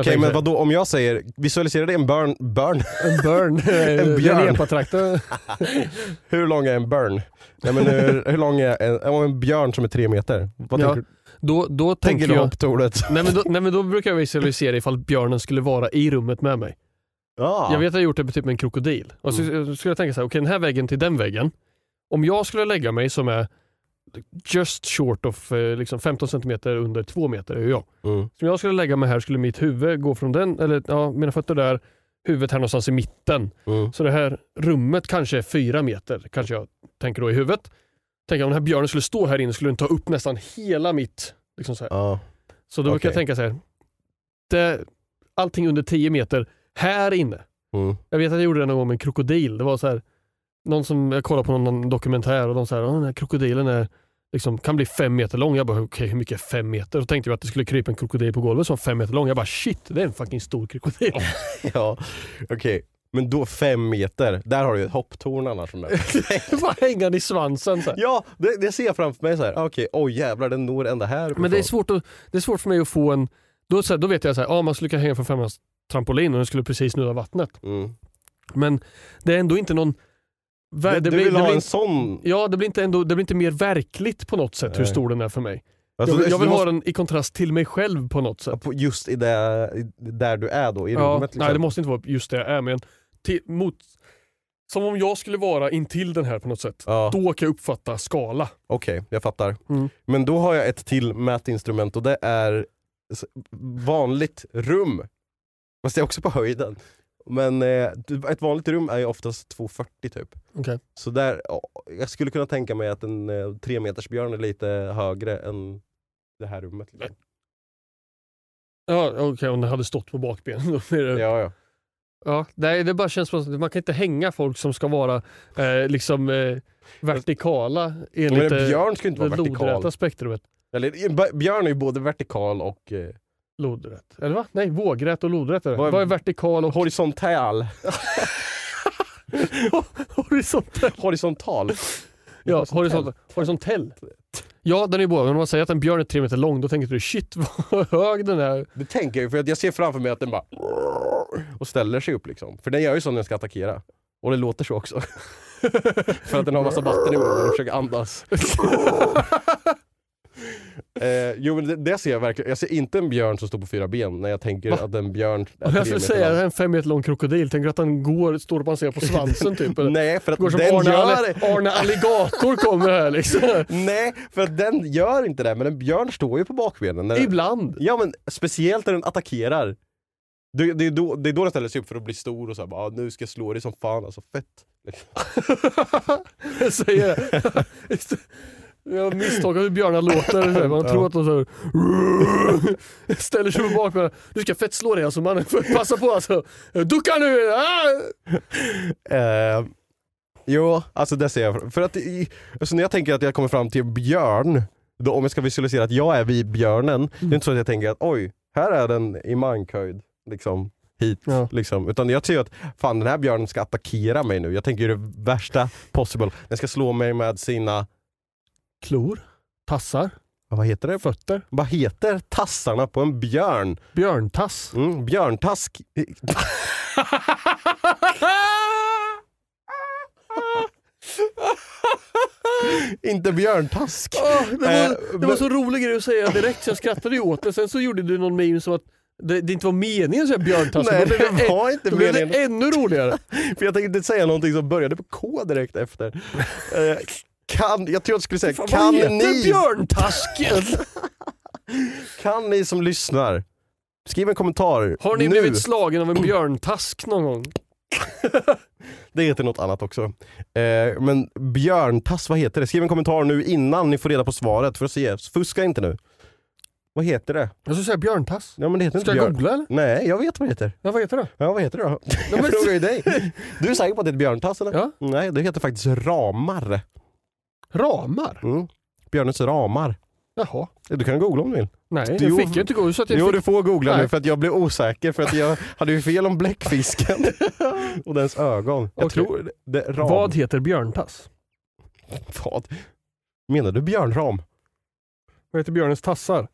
Okej tänker men så här, vad då om jag säger, visualisera dig en burn, burn. En burn. [laughs] En björn. En epatraktor. [laughs] hur lång är en burn? Nej, men hur, hur lång är en, om en björn som är tre meter? Vad Ja, tänker, Då, då tänker du jag... hopptornet? Nej men, då, nej men då brukar jag visualisera ifall björnen skulle vara i rummet med mig. Ja. Jag vet att jag har gjort det typ med en krokodil. Och så Mm. skulle jag tänka så här, okej den här väggen till den väggen. Om jag skulle lägga mig som är just short of eh, liksom 15 cm under 2 meter är jag. Mm. Så om jag skulle lägga mig här skulle mitt huvud gå från den, eller ja, mina fötter där, huvudet här någonstans i mitten. Mm. Så det här rummet kanske är 4 meter, kanske jag tänker då i huvudet. Tänk om den här björnen skulle stå här inne skulle den ta upp nästan hela mitt... Liksom så. Ja. så då brukar jag tänka så här. Det, allting under 10 meter här inne. Mm. Jag vet att jag gjorde det någon gång med en krokodil. Det var så här, någon som, jag kollade på någon dokumentär och de sa att den här krokodilen är, liksom, kan bli fem meter lång. Jag bara okej hur mycket är fem meter? Då tänkte jag att det skulle krypa en krokodil på golvet som var fem meter lång. Jag bara shit det är en fucking stor krokodil. Ja, [laughs] okej. Men då fem meter, där har du ju ett hopptorn annars. [laughs] Bara hängande i svansen. Så här. ja, det, det ser jag framför mig så här. okej, oj jävlar den når ända här Men det är, svårt att, det är svårt för mig att få en, då, så här, då vet jag att ja, man skulle kunna hänga från femmas trampolin och den skulle precis nuda vattnet. Mm. Men det är ändå inte någon... det du blir- vill det ha blir en sån? Ja, det blir, inte ändå, det blir inte mer verkligt på något sätt hur Nej. stor den är för mig. Alltså, jag vill, jag vill du ha måste- den i kontrast till mig själv på något sätt. Just i det, där du är då, i ja, rummet liksom. Nej, det måste inte vara just det jag är, men till, mot, som om jag skulle vara intill den här på något sätt. Ja, Då kan jag uppfatta skala. okej, jag fattar. Mm. Men då har jag ett till mätinstrument och det är vanligt rum. Fast det är också på höjden. Men eh, ett vanligt rum är ju oftast 2,40 typ. Okej. Så där, ja, jag skulle kunna tänka mig att en eh, björn är lite högre än det här rummet. Liksom. Ja, okej, om den hade stått på bakbenen. [laughs] Då blir det, Ja, ja. Ja, nej, det bara känns som att man kan inte hänga folk som ska vara eh, liksom eh, vertikala Men enligt en eh, björn ska inte vara vertikal. spektrumet. Eller, en björn är ju både vertikal och eh, Lodrätt. Eller va? Nej, vågrätt och lodrätt är det. Vad är- Vad är vertikal och horisontal. [laughs] horisontal? horisontal. Ja, horisontal. horisontell. Ja, den är båda. Men om man säger att en björn är tre meter lång, då tänker du shit [laughs] vad hög den är. Det tänker jag för jag ser framför mig att den bara och ställer sig upp liksom. För den gör ju så när den ska attackera. Och det låter så också. [laughs] för att den har massa vatten i munnen och försöker andas. Eh, jo men det, det ser jag verkligen. Jag ser inte en björn som står på fyra ben när jag tänker Va? att en björn är Jag skulle säga lång. en fem meter lång krokodil. Tänker att han går, står och balanserar på [laughs] svansen typ? Eller? Nej, för att Går som den Arne, gör Arne Alligator kommer här liksom. [laughs] Nej, för att den gör inte det. Men en björn står ju på bakbenen. När Ibland. Ja men speciellt när den attackerar. Det, det, är då, det är då den ställer sig upp för att bli stor och så här, bara, "Ah, nu ska jag slå dig som fan alltså, fett. [laughs] Liksom. Jag säger det. Jag misstolkar hur björnar låter. Man tror att de så här, [laughs] ställer sig på bakbenen. Du ska fett slå dig alltså mannen. Passa på alltså. Ducka nu! Ah! Eh, jo, alltså det ser jag. För att alltså när jag tänker att jag kommer fram till björn, då, om jag ska visualisera att jag är vid björnen, det är inte så att jag tänker att oj, här är den i mankhöjd. Liksom, hit. Ja. Liksom. Utan jag ser att fan den här björnen ska attackera mig nu. Jag tänker det värsta possible. Den ska slå mig med sina, Klor, tassar, vad heter det? fötter, Vad heter tassarna på en björn? björntass. Mm, björntask. Inte björntask. Åh, det, var, Eh, det var så rolig grej att säga direkt så jag skrattade ju åt det. Sen så gjorde du någon meme som att det, det inte var meningen att säga björntass. Nej, det var inte då blev det meningen. ännu roligare. För jag tänkte säga någonting som började på K direkt efter. Eh, [laughs] kan, jag tror jag skulle säga, Fan, kan ni, björntasken? [laughs] kan ni som lyssnar, skriv en kommentar Har ni nu. blivit slagen av en björntask någon gång? Det heter något annat också. Eh, men björntass, vad heter det? Skriv en kommentar nu innan ni får reda på svaret för att se. Fuska inte nu. Vad heter det? Jag skulle säga björntass. Ja, men det heter Ska inte jag björn. googla eller? Nej, jag vet vad det heter. Ja, vad heter det? Ja, vad heter det då? [laughs] Jag frågar ju dig. Du är säker på att det är björntass eller? Ja. Nej, det heter faktiskt ramar. Ramar? Mm. Björnens ramar. Jaha. Du kan googla om du vill. Nej, Jo, jag fick ju inte gå så att jag Jo, fick... du får googla Nej. nu för att jag blev osäker för att jag [laughs] hade ju fel om bläckfisken [laughs] och dens ögon. Jag Okej. tror det, ram... Vad heter björntass? Vad? Menar du björnram? Vad heter björnens tassar?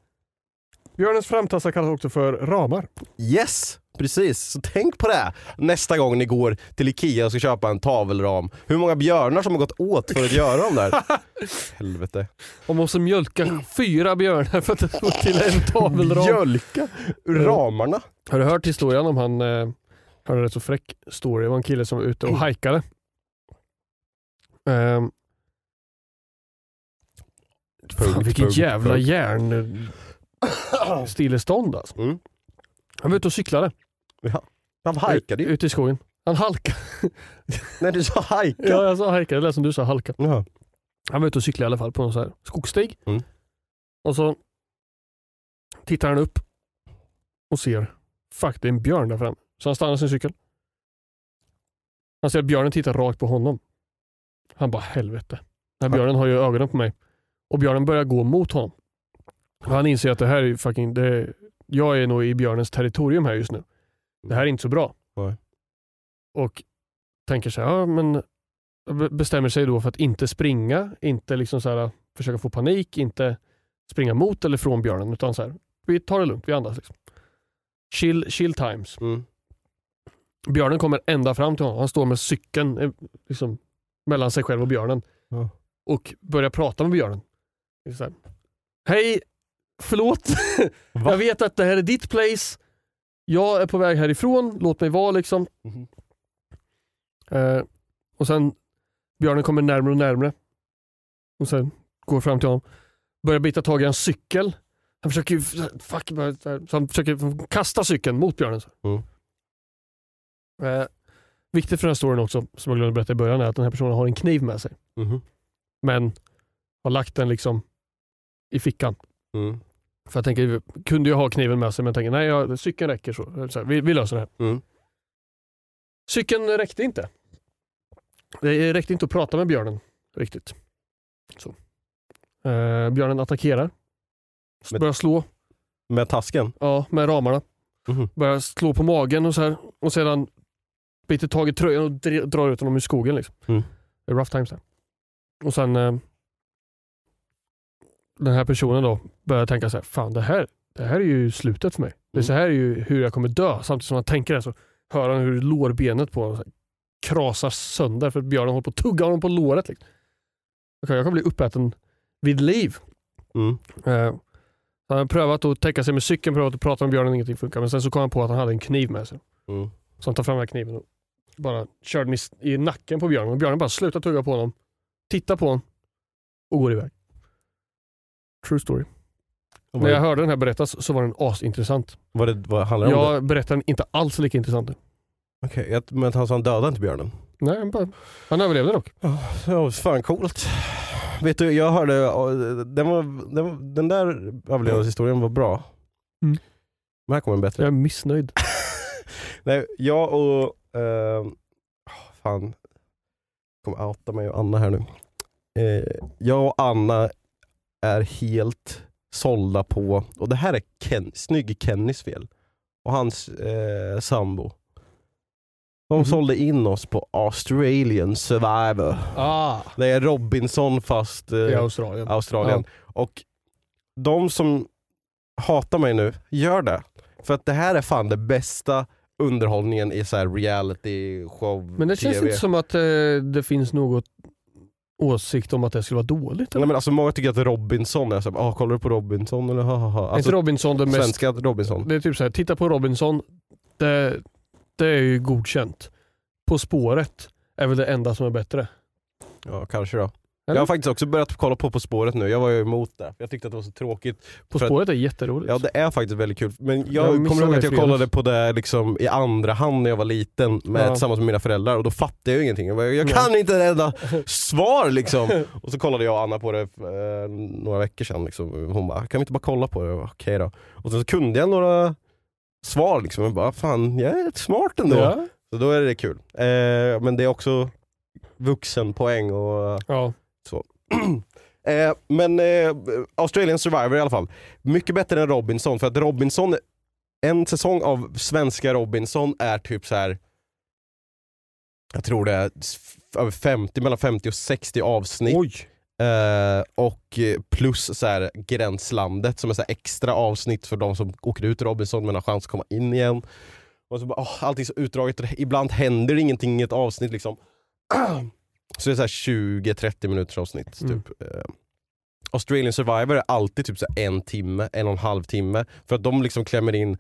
Björnens framtassar kallas också för ramar. Yes! Precis, så tänk på det nästa gång ni går till Ikea och ska köpa en tavelram. Hur många björnar som har gått åt för att göra dem där. [laughs] Helvete. Och måste mjölka fyra björnar för att det gå till en tavelram. Mjölka ur ramarna. Har du hört historien om han, eh, hörde en rätt så fräck story, det var en kille som var ute och hajkade. Um, fan, vilken Pugg, jävla järnstillestånd [coughs] alltså. Mm. Han var ute och cyklade. Han hajkade ju. Ute i skogen. Han halkade. [laughs] När du sa hajka. Ja, jag sa hajkade, det lät som du sa halka. Ja. Han var ute och cyklade i alla fall på någon så här skogsstig. Mm. Och så tittar han upp och ser, fuck det är en björn där framme. Så han stannar sin cykel. Han ser att björnen tittar rakt på honom. Han bara helvete. Den här björnen har ju ögonen på mig. Och björnen börjar gå mot honom. Och han inser att det här är fucking, det jag är nog i björnens territorium här just nu. Det här är inte så bra. Nej. Och tänker så här, ja men be- bestämmer sig då för att inte springa, inte liksom så här, försöka få panik, inte springa mot eller från björnen utan så här, vi tar det lugnt, vi andas. Liksom. Chill, chill times. Mm. Björnen kommer ända fram till honom. Han står med cykeln eh, liksom, mellan sig själv och björnen. Ja. Och börjar prata med björnen. Hej, förlåt. [laughs] Jag vet att det här är ditt place. Jag är på väg härifrån, låt mig vara liksom. Mhm. Eh, och sen björnen kommer närmare och närmare. Och sen går fram till honom. Börjar bita tag i hans cykel. Han försöker fuck, så han försöker kasta cykeln mot björnen. Mm. Eh, viktigt för den här storyn också, som jag glömde berätta i början, är att den här personen har en kniv med sig. Mhm. Men har lagt den liksom i fickan. Mm. För jag tänker, kunde jag ha kniven med sig men jag tänker nej, jag, cykeln räcker så. så här, vi, vi löser det här. Mm. Cykeln räckte inte. Det räckte inte att prata med björnen riktigt. Så. Eh, björnen attackerar. Men- Börjar slå Med tasken? ja, med ramarna. Mhm. Börjar slå på magen och så här. Och sedan biter tag i tröjan och dr- drar ut honom ur skogen. Liksom. Mm. Det är rough times där. Och sen eh, den här personen då börjar tänka så här, fan det här, det här är ju slutet för mig. Det Mm. så här är ju hur jag kommer dö. Samtidigt som han tänker det så hör han hur lårbenet på honom krasar sönder för björnen håller på att tugga honom på låret. Liksom. Okej, jag kommer bli uppäten vid liv. Mm. Eh, han har prövat att täcka sig med cykeln, prövat att prata med björnen, ingenting funkar. Men sen så kom han på att han hade en kniv med sig. Mm. Så han tar fram den här kniven och bara kör den i, i nacken på björnen. Och björnen bara slutar tugga på honom, tittar på honom och går iväg. True story. När jag hörde den här berättas så var den asintressant. var det, vad handlar det om? Jag berättar den inte alls lika intressant nu. Okej, men han sa han dödade inte björnen? Nej, han, bara, han överlevde dock. Ja, fan coolt. Vet du, jag hörde, den, var, den, var, den där överlevnadshistorien var bra. Mm. Men här kommer en bättre. Jag är missnöjd. [laughs] Nej, jag och... Eh, fan. Jag kommer outa mig och Anna här nu. Eh, jag och Anna är helt sålda på, och det här är Ken, snygg Kennys fel, och hans eh, sambo. De Mhm. sålde in oss på Australian Survivor. Ah, Det är Robinson fast eh, i Australien. Australien. Och de som hatar mig nu, gör det. För att det här är fan det bästa underhållningen i så här reality show Men det känns TV. inte som att eh, det finns något åsikt om att det skulle vara dåligt. Nej, men alltså, många tycker att Robinson är såhär, ah, kollar du på Robinson eller ha ha ha. Är inte Alltså, Robinson det mest svenska Robinson. Det är typ så här, titta på Robinson, det, det är ju godkänt. På spåret är väl det enda som är bättre. Ja, kanske då. Eller? Jag har faktiskt också börjat kolla på På spåret nu, jag var ju emot det. Jag tyckte att det var så tråkigt. På spåret är jätteroligt. Ja det är faktiskt väldigt kul. Men Jag jag, kommer ihåg att jag kollade på det liksom i andra hand när jag var liten med, Ja. tillsammans med mina föräldrar och då fattade jag ju ingenting. Jag, bara, jag kan inte ett enda [laughs] svar liksom. Och så kollade jag och Anna på det eh, några veckor sedan. Liksom. Hon bara, kan vi inte bara kolla på det? Bara, Okej då. Och så kunde jag några svar liksom. Jag bara, fan jag är rätt smart ändå. Ja. Så då är det kul. Eh, men det är också vuxenpoäng och Ja. [clears throat] Eh, men eh, Australian Survivor i alla fall. Mycket bättre än Robinson för att Robinson, en säsong av svenska Robinson är typ så här. Jag tror det är över 50, mellan 50 och 60 avsnitt. Oj. Eh, och eh, plus så här, Gränslandet som är så här extra avsnitt för de som åker ut Robinson men har chans att komma in igen. Och så bara, åh, allting så utdraget ibland händer ingenting i ett avsnitt. liksom. [clears throat] så det är så här 20-30 minuters avsnitt. Mm. Typ. Eh, Australian Survivor är alltid typ så en timme, en och en halv timme. För att de liksom klämmer in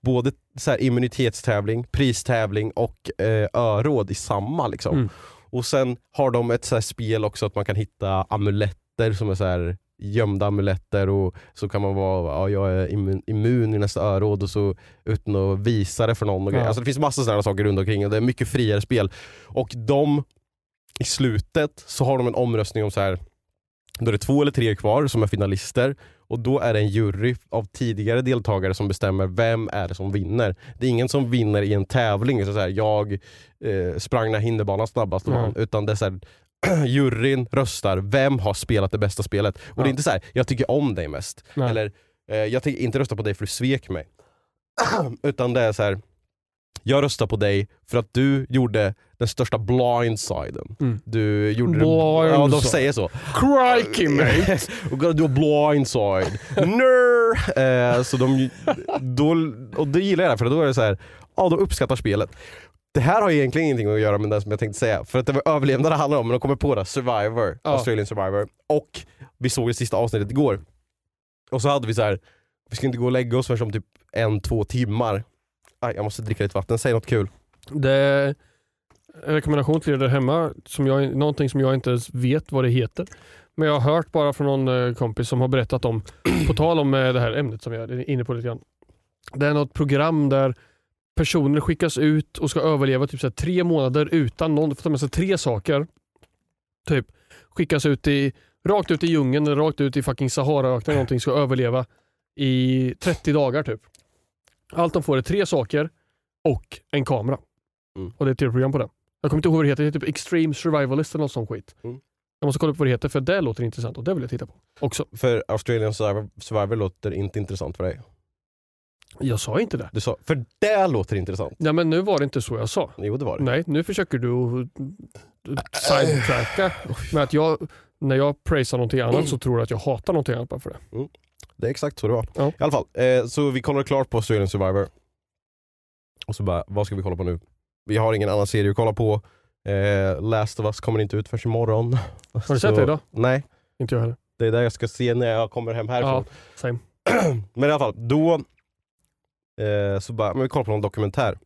både så här immunitetstävling, pristävling och eh, öråd i samma. Liksom. Mm. Och sen har de ett så spel också att man kan hitta amuletter som är så här gömda amuletter och så kan man vara, ja, jag är immun, immun i nästa öråd och så utan att visa det för någon. Och. Ja. Alltså det finns massa sådana saker runt omkring och det är mycket friare spel. Och de, i slutet så har de en omröstning om så här då är det två eller tre kvar som är finalister Och då är det en jury av tidigare deltagare som bestämmer vem är det som vinner. Det är ingen som vinner i en tävling, så så här, jag eh, sprang den här hinderbanan snabbast och Mm. vann. Utan det är så här, [clears throat] juryn röstar, vem har spelat det bästa spelet? Och det Ja. är inte så här, jag tycker om dig mest. Nej. Eller eh, jag tänker inte rösta på dig för du svek mig. [clears throat] Utan det är så här. jag röstar på dig för att du gjorde den största blindsiden. Mm. Du gjorde det, ja, de Blindside. säger så. Crikey mate! We're gonna do a blindside. Nerd! Eh, så de, då, och det gillar jag för då är det så här, ja de uppskattar spelet. Det här har egentligen ingenting att göra med det som jag tänkte säga, för att det var överlevnad det handlar om, men de kommer på det, Survivor, Ja. Australian Survivor. Och vi såg det sista avsnittet igår. Och så hade vi så här, vi ska inte gå och lägga oss förrän om typ en, två timmar. Aj, jag måste dricka lite vatten, säg något kul. Det en rekommendation till er där hemma, som jag, någonting som jag inte ens vet vad det heter. Men jag har hört bara från någon eh, kompis som har berättat om, [clears throat] på tal om eh, det här ämnet som jag är inne på lite grann. Det är något program där personer skickas ut och ska överleva typ så tre månader utan någon, de får ta med sig tre saker. Typ skickas ut i, rakt ut i djungeln, eller rakt ut i fucking Saharaöknen eller någonting, ska överleva i 30 dagar typ. Allt de får är tre saker och en kamera. Mm. Och det är ett tv-program på det. Jag kommer inte ihåg vad det heter, det heter typ Extreme Survivalist eller något sånt skit. Mm. Jag måste kolla upp vad det heter för det låter intressant och det vill jag titta på också. För Australian Survivor, låter inte intressant för dig. Jag sa inte det. Du sa, för det låter intressant. Ja men nu var det inte så jag sa. Jo det var det. Nej, nu försöker du att sidetracka med att jag, när jag praisar någonting annat så tror du att jag hatar någonting annat bara för det. Det är exakt så det var. Ja. I alla fall, eh, så vi kollade klart på Australian Survivor. Och så bara, vad ska vi kolla på nu? Vi har ingen annan serie att kolla på. Eh, Last of Us kommer inte ut förrän imorgon. Har du sett det idag? [laughs] Nej, Inte jag heller. det är det jag ska se när jag kommer hem härifrån. Ja, same. [clears throat] Men i alla fall, då eh, så bara, men vi kollar på någon dokumentär.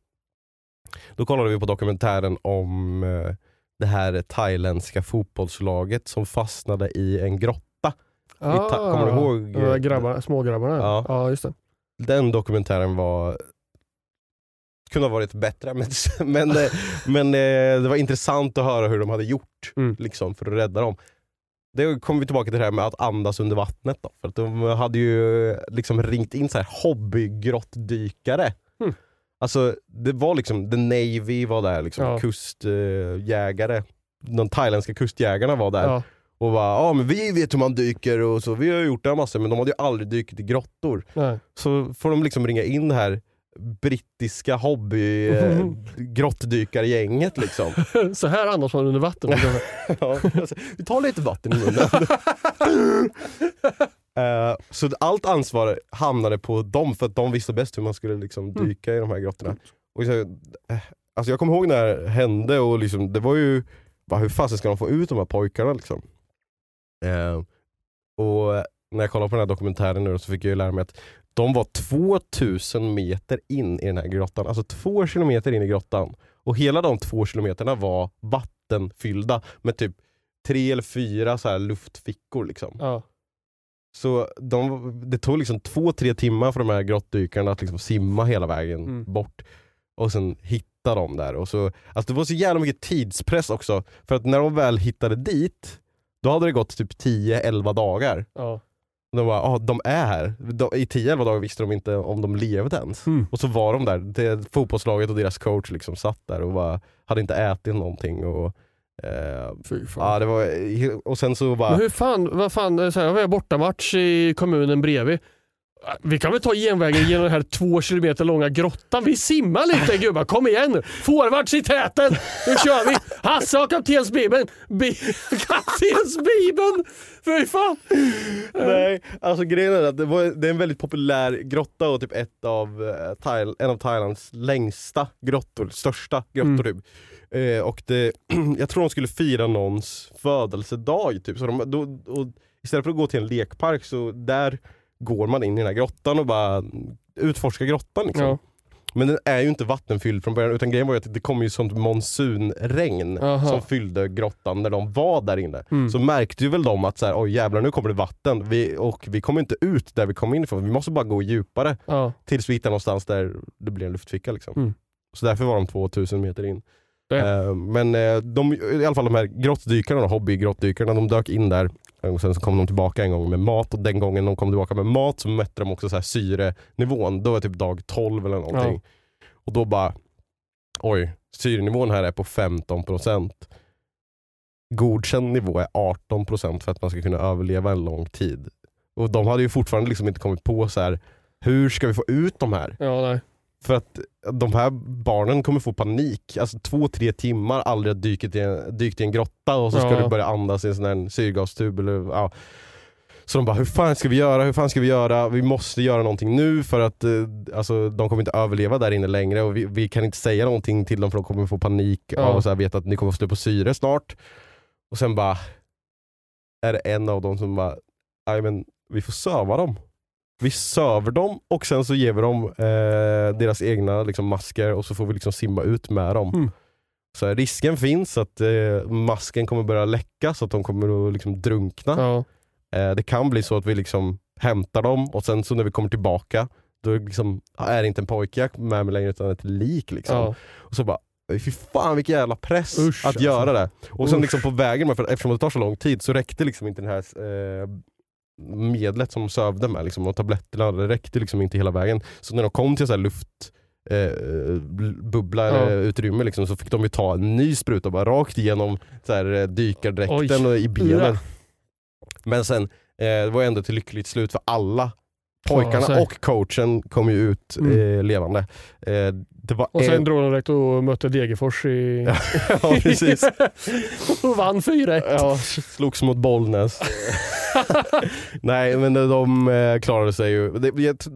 Då kollade vi på dokumentären om eh, det här thailändska fotbollslaget som fastnade i en grotta. ta- kommer du ihåg, de där eh, grabbarna, smågrabbarna? Ja. ja, just det. Den dokumentären var kunde ha varit bättre, [laughs] men, men, eh, men eh, det var intressant att höra hur de hade gjort Mm. liksom, för att rädda dem. Det kommer vi tillbaka till det här med att andas under vattnet. Då, för att de hade ju liksom ringt in så här hobbygrottdykare. Mm. Alltså det var liksom, the Navy var där, liksom, Ja. kustjägare. De thailändska kustjägarna var där. Ja. Och bara, ja men vi vet hur man dyker och så, vi har gjort det här massor men de hade ju aldrig dykt i grottor. Nej. Så får de liksom ringa in det här brittiska hobby eh, grottdykargänget liksom. [laughs] Så här andas man under vatten. [laughs] ja, alltså, vi tar lite vatten i munnen. [laughs] Eh, så allt ansvar hamnade på dem för att de visste bäst hur man skulle liksom dyka i de här grottorna. Och så, eh, alltså jag kommer ihåg när det hände och liksom, det var ju, bara, hur fasen ska de få ut de här pojkarna liksom? Eh, och när jag kollade på den här dokumentären nu så fick jag ju lära mig att de var 2000 meter in i den här grottan, alltså två kilometer in i grottan. Och hela de två kilometerna var vattenfyllda med typ tre eller fyra så här luftfickor. Liksom. Ja. Så de, det tog liksom två, tre timmar för de här grottdykarna att liksom simma hela vägen Mm. bort och sen hitta dem där. Och så, alltså det var så jävla mycket tidspress också, för att när de väl hittade dit, då hade det gått typ 10-11 dagar. Ja. De bara, ah, de är här. De, I 10-11 dagar visste de inte om de levde ens. Mm. Och så var de där, det, fotbollslaget och deras coach liksom satt där och bara, hade inte ätit någonting. Och, eh, ja, det var, och sen så bara, Men hur fan, vad fan, så här, vi har bortamatch i kommunen bredvid. Vi kan väl ta genvägen genom den här två kilometer långa grottan. Vi simmar lite gubbar, kom igen nu. Forwards i täten, nu kör vi. Hasse har kaptensbibeln. Bi [laughs] kaptensbibeln! Fy fan. Nej, alltså grejen är att det, var, det är en väldigt populär grotta och typ ett av, eh, Thail, en av Thailands längsta grottor, största grottor typ. Eh, och det, [clears throat] jag tror de skulle fira någons födelsedag typ. Så de, då, och istället för att gå till en lekpark så där går man in i den här grottan och bara utforskar grottan liksom. Ja. Men den är ju inte vattenfylld från början utan grejen var ju att det kom ju sånt monsunregn Aha. som fyllde grottan när de var där inne. Mm. Så märkte ju väl de att så här, oj jävlar nu kommer det vatten vi, och vi kommer inte ut där vi kom in ifrån. Vi måste bara gå djupare Ja. tills vi hittar någonstans där det blir en luftficka. Liksom. Mm. Så därför var de 2000 meter in. Eh, men eh, de, i alla fall de här grottdykarna, hobbygrottdykarna, de dök in där Och sen så kom de tillbaka en gång med mat och den gången de kom tillbaka med mat så mätte de också så här syrenivån. Då var typ dag 12 eller någonting. Och då bara, oj, syrenivån här är på 15%. Godkänd nivå är 18% för att man ska kunna överleva en lång tid. Och de hade ju fortfarande liksom inte kommit på så här hur ska vi få ut de här? Ja, nej. För att de här barnen kommer få panik. Alltså två, tre timmar aldrig ha dykt i en, dykt i en grotta och så ska Ja. du börja andas i en sån här syrgastub. Eller, ja. Så de bara, hur fan ska vi göra? Hur fan ska vi göra? Vi måste göra någonting nu för att eh, alltså, de kommer inte överleva där inne längre och vi, vi kan inte säga någonting till dem för de kommer få panik Ja. av att veta att ni kommer få stå på syre snart. Och sen bara, är det en av dem som bara, "Nej, men vi får söva dem. Vi söver dem och sen så ger vi dem eh, deras egna liksom, masker och så får vi liksom simma ut med dem. Mm. Så här, risken finns att eh, masken kommer börja läcka så att de kommer att liksom, drunkna. Ja. Eh, det kan bli så att vi liksom hämtar dem och sen så när vi kommer tillbaka då liksom, är det inte en pojke med mig längre utan ett lik. Liksom. Ja. Och så bara, fy fan vilken jävla press Usch, att alltså. göra det. Och sen Usch. liksom på vägen, för eftersom det tar så lång tid så räckte liksom inte den här eh, medlet som de sövde med liksom, och tabletterna, det räckte liksom inte hela vägen. Så när de kom till så här luft eh, bubbla eller Ja. utrymme liksom, så fick de ju ta en ny spruta bara rakt igenom så här, eh, dykardräkten Oj. och i benen. Ja. Men sen, eh, det var ändå till lyckligt slut för alla pojkarna sig. och coachen kom ju ut Mm. eh, levande. Eh, Och sen en- drog de direkt och mötte Degerfors i... ja, [laughs] precis. [laughs] och vann 4 Ja, slogs mot Bollnäs. [laughs] Nej men de, eh, klarade sig ju. Det,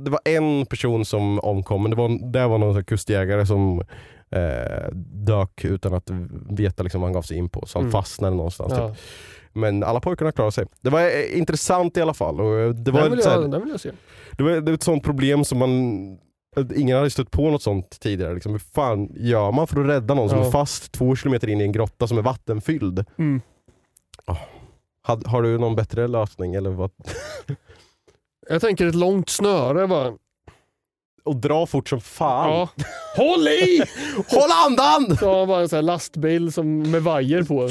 det var en person som omkom, men det var, det var någon kustjägare som eh, dök utan att veta liksom, vad han gav sig in på. Så han Mm. fastnade någonstans. Ja. Typ. Men alla pojkarna klarade sig. Det var eh, intressant i alla fall. Och eh, det, var Den, vill så här, jag, den vill jag se. det, var, det var ett sånt problem som man Ingen hade stött på något sånt tidigare. Liksom, hur fan gör man för att rädda någon som Ja. är fast två kilometer in i en grotta som är vattenfylld? Mm. Har, har du någon bättre lösning? Eller vad? [laughs] Jag tänker ett långt snöre bara. Och dra fort som fan. Ja. [laughs] Håll i! [laughs] Håll andan! Man bara en sån här lastbil som, med vajer på.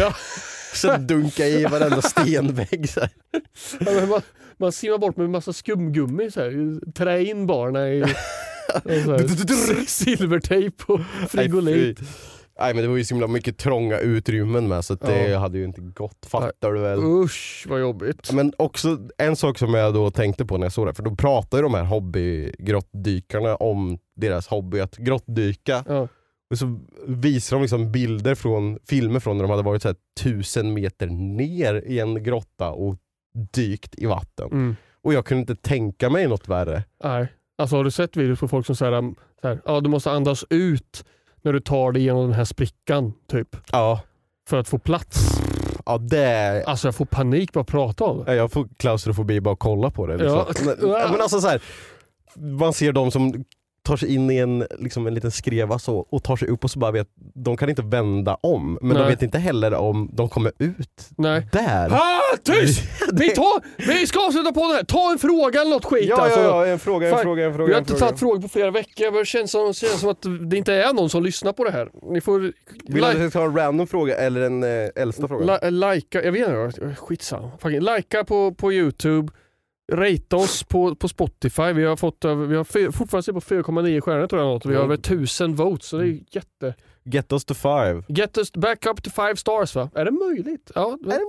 Ja. Så dunka i varenda stenvägg. Så här. Ja, man, man simmar bort med en massa skumgummi. Så här. Trä in barnen i [laughs] silvertejp och frigolit. Nej, men det var ju så himla mycket trånga utrymmen med så det Ja. hade ju inte gått. Fattar du väl? Usch vad jobbigt. Men också en sak som jag då tänkte på när jag såg det, för då pratar ju de här hobbygrottdykarna om deras hobby att grottdyka. Ja. Och så visar de liksom bilder från filmer från när de hade varit så här tusen meter ner i en grotta och dykt i vatten. Mm. Och jag kunde inte tänka mig något värre. Nej. Alltså har du sett videos på folk som säger um, så här, ja, du måste andas ut när du tar dig igenom den här sprickan typ. Ja, För att få plats. ja det... Alltså jag får panik bara att prata om det. Ja, Jag får klaustrofobi bara att kolla på det. Liksom. Ja. Men, men alltså så här, man ser de som tar sig in i en, liksom en liten skreva så, och tar sig upp och så bara vet, de kan inte vända om. Men de Nej. vet inte heller om de kommer ut Nej. där. Ah, tyst! [laughs] Vi, tar, vi ska avsluta på det här. Ta en fråga eller något skit. Ja, alltså. ja, ja, en fråga, en Fan, fråga, en fråga. Vi har inte fråga. tagit frågor på flera veckor. Det känns som, känns som att det inte är någon som lyssnar på det här. Ni får Vill du att jag ska ta en random fråga eller en eh, äldsta fråga? likea, jag vet inte, skitsamma. Likea på, på Youtube. Rate oss på, på Spotify. Vi har, fått, vi har fortfarande på 4,9 stjärnor tror jag. Något. Vi har Mm. över 1000 votes så det är jätte... Get us to five. Get us back up to five stars va? Är det möjligt? Ja, det-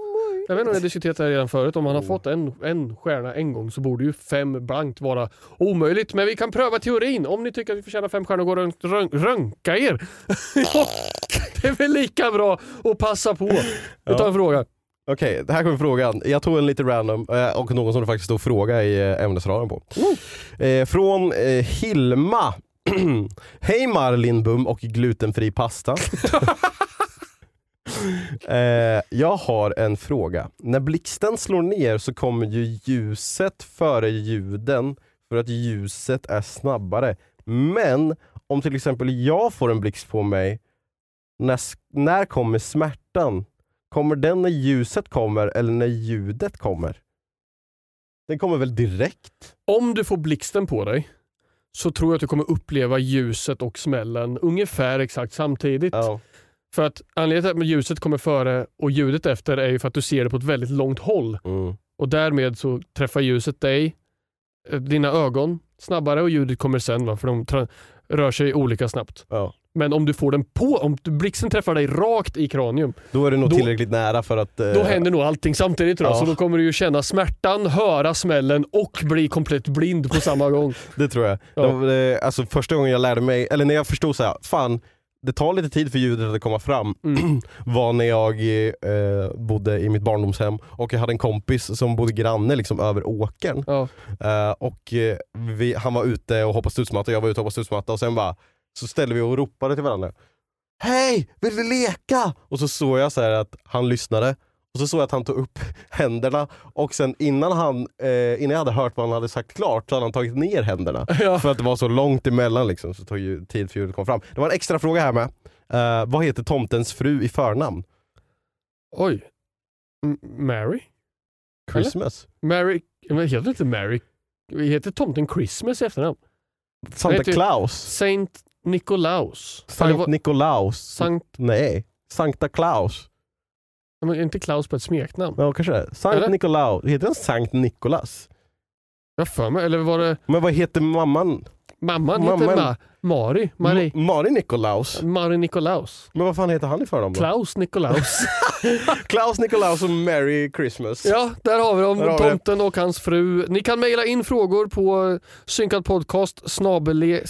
Jag vet inte om har diskuterat det här redan förut. Om man har fått en, en stjärna en gång så borde ju fem blankt vara omöjligt. Men vi kan pröva teorin. Om ni tycker att vi förtjänar fem stjärnor, gå och rön- röntga er. [laughs] Ja, det är väl lika bra att passa på. Vi tar en fråga. Okej, det här kommer frågan. Jag tog en lite random eh, och någon som det faktiskt stod fråga i eh, ämnesraden på. Eh, från Hilma. [clears throat] Hej Marlin Bum och glutenfri pasta. [laughs] eh, jag har en fråga. När blixten slår ner så kommer ju ljuset före ljuden för att ljuset är snabbare. Men om till exempel jag får en blixt på mig, när, när kommer smärtan? Kommer den när ljuset kommer eller när ljudet kommer? Den kommer väl direkt? Om du får blixten på dig så tror jag att du kommer uppleva ljuset och smällen ungefär exakt samtidigt. Ja. För att anledningen till att ljuset kommer före och ljudet efter är ju för att du ser det på ett väldigt långt håll. Mm. Och därmed så träffar ljuset dig, eh, dina ögon snabbare och ljudet kommer sen va? för de rör sig olika snabbt. Ja. Men om du får den på, om blixten träffar dig rakt i kranium, Då är det nog Då- tillräckligt nära för att... eh, då händer nog allting samtidigt tror jag. Ja. Så då kommer du ju känna smärtan, höra smällen och bli komplett blind på samma gång. [laughs] Det tror jag. Ja. Var, eh, alltså första gången jag lärde mig, eller när jag förstod så här, fan det tar lite tid för ljudet att komma fram Mm. [clears throat] var när jag eh, bodde i mitt barndomshem och jag hade en kompis som bodde granne liksom över åkern. Ja. Eh, och eh, vi, han var ute och hoppade studsmatta och jag var ute och hoppade studsmatta och sen bara så ställde vi och ropade till varandra. Hej, vill vi leka? Och så såg jag så här att han lyssnade och så såg jag att han tog upp [laughs] händerna och sen innan, han, eh, innan jag hade hört vad han hade sagt klart så hade han tagit ner händerna. [laughs] Ja. För att det var så långt emellan liksom, så tog ju tid för ljudet att komma fram. Det var en extra fråga här med. Eh, vad heter tomtens fru i förnamn? Oj. M- Mary? Christmas? Mary? Men heter inte Mary? Heter tomten Christmas i efternamn? Santa heter- Claus? Saint Nikolaus? Sankt vad- Nikolaus? Sankt, Nej, Sankta Klaus. men är inte Klaus på ett smeknamn? Ja kanske det. Sankt Eller? Nikolaus. Heter han Sankt Nikolas? Jag för mig, eller var det Men vad heter mamman? mamman? Mamman. Heter Ma- Mari? Marie? M- Mari Nikolaus? Mari Nikolaus? Men vad fan heter han i förnamn då? Klaus Nikolaus? [laughs] Klaus Nikolaus och Merry Christmas. ja, där har vi dem. Har vi. Tomten och hans fru. Ni kan mejla in frågor på synkadpodcast snabel [laughs]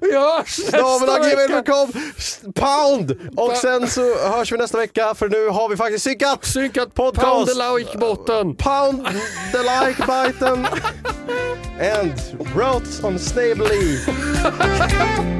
Vi hörs! Snabel.gmail.com Pound! Och sen så hörs vi nästa vecka för nu har vi faktiskt synkat! Synkat Podcast. pound the like-botten. Pound the like button and wrote on snably. [laughs]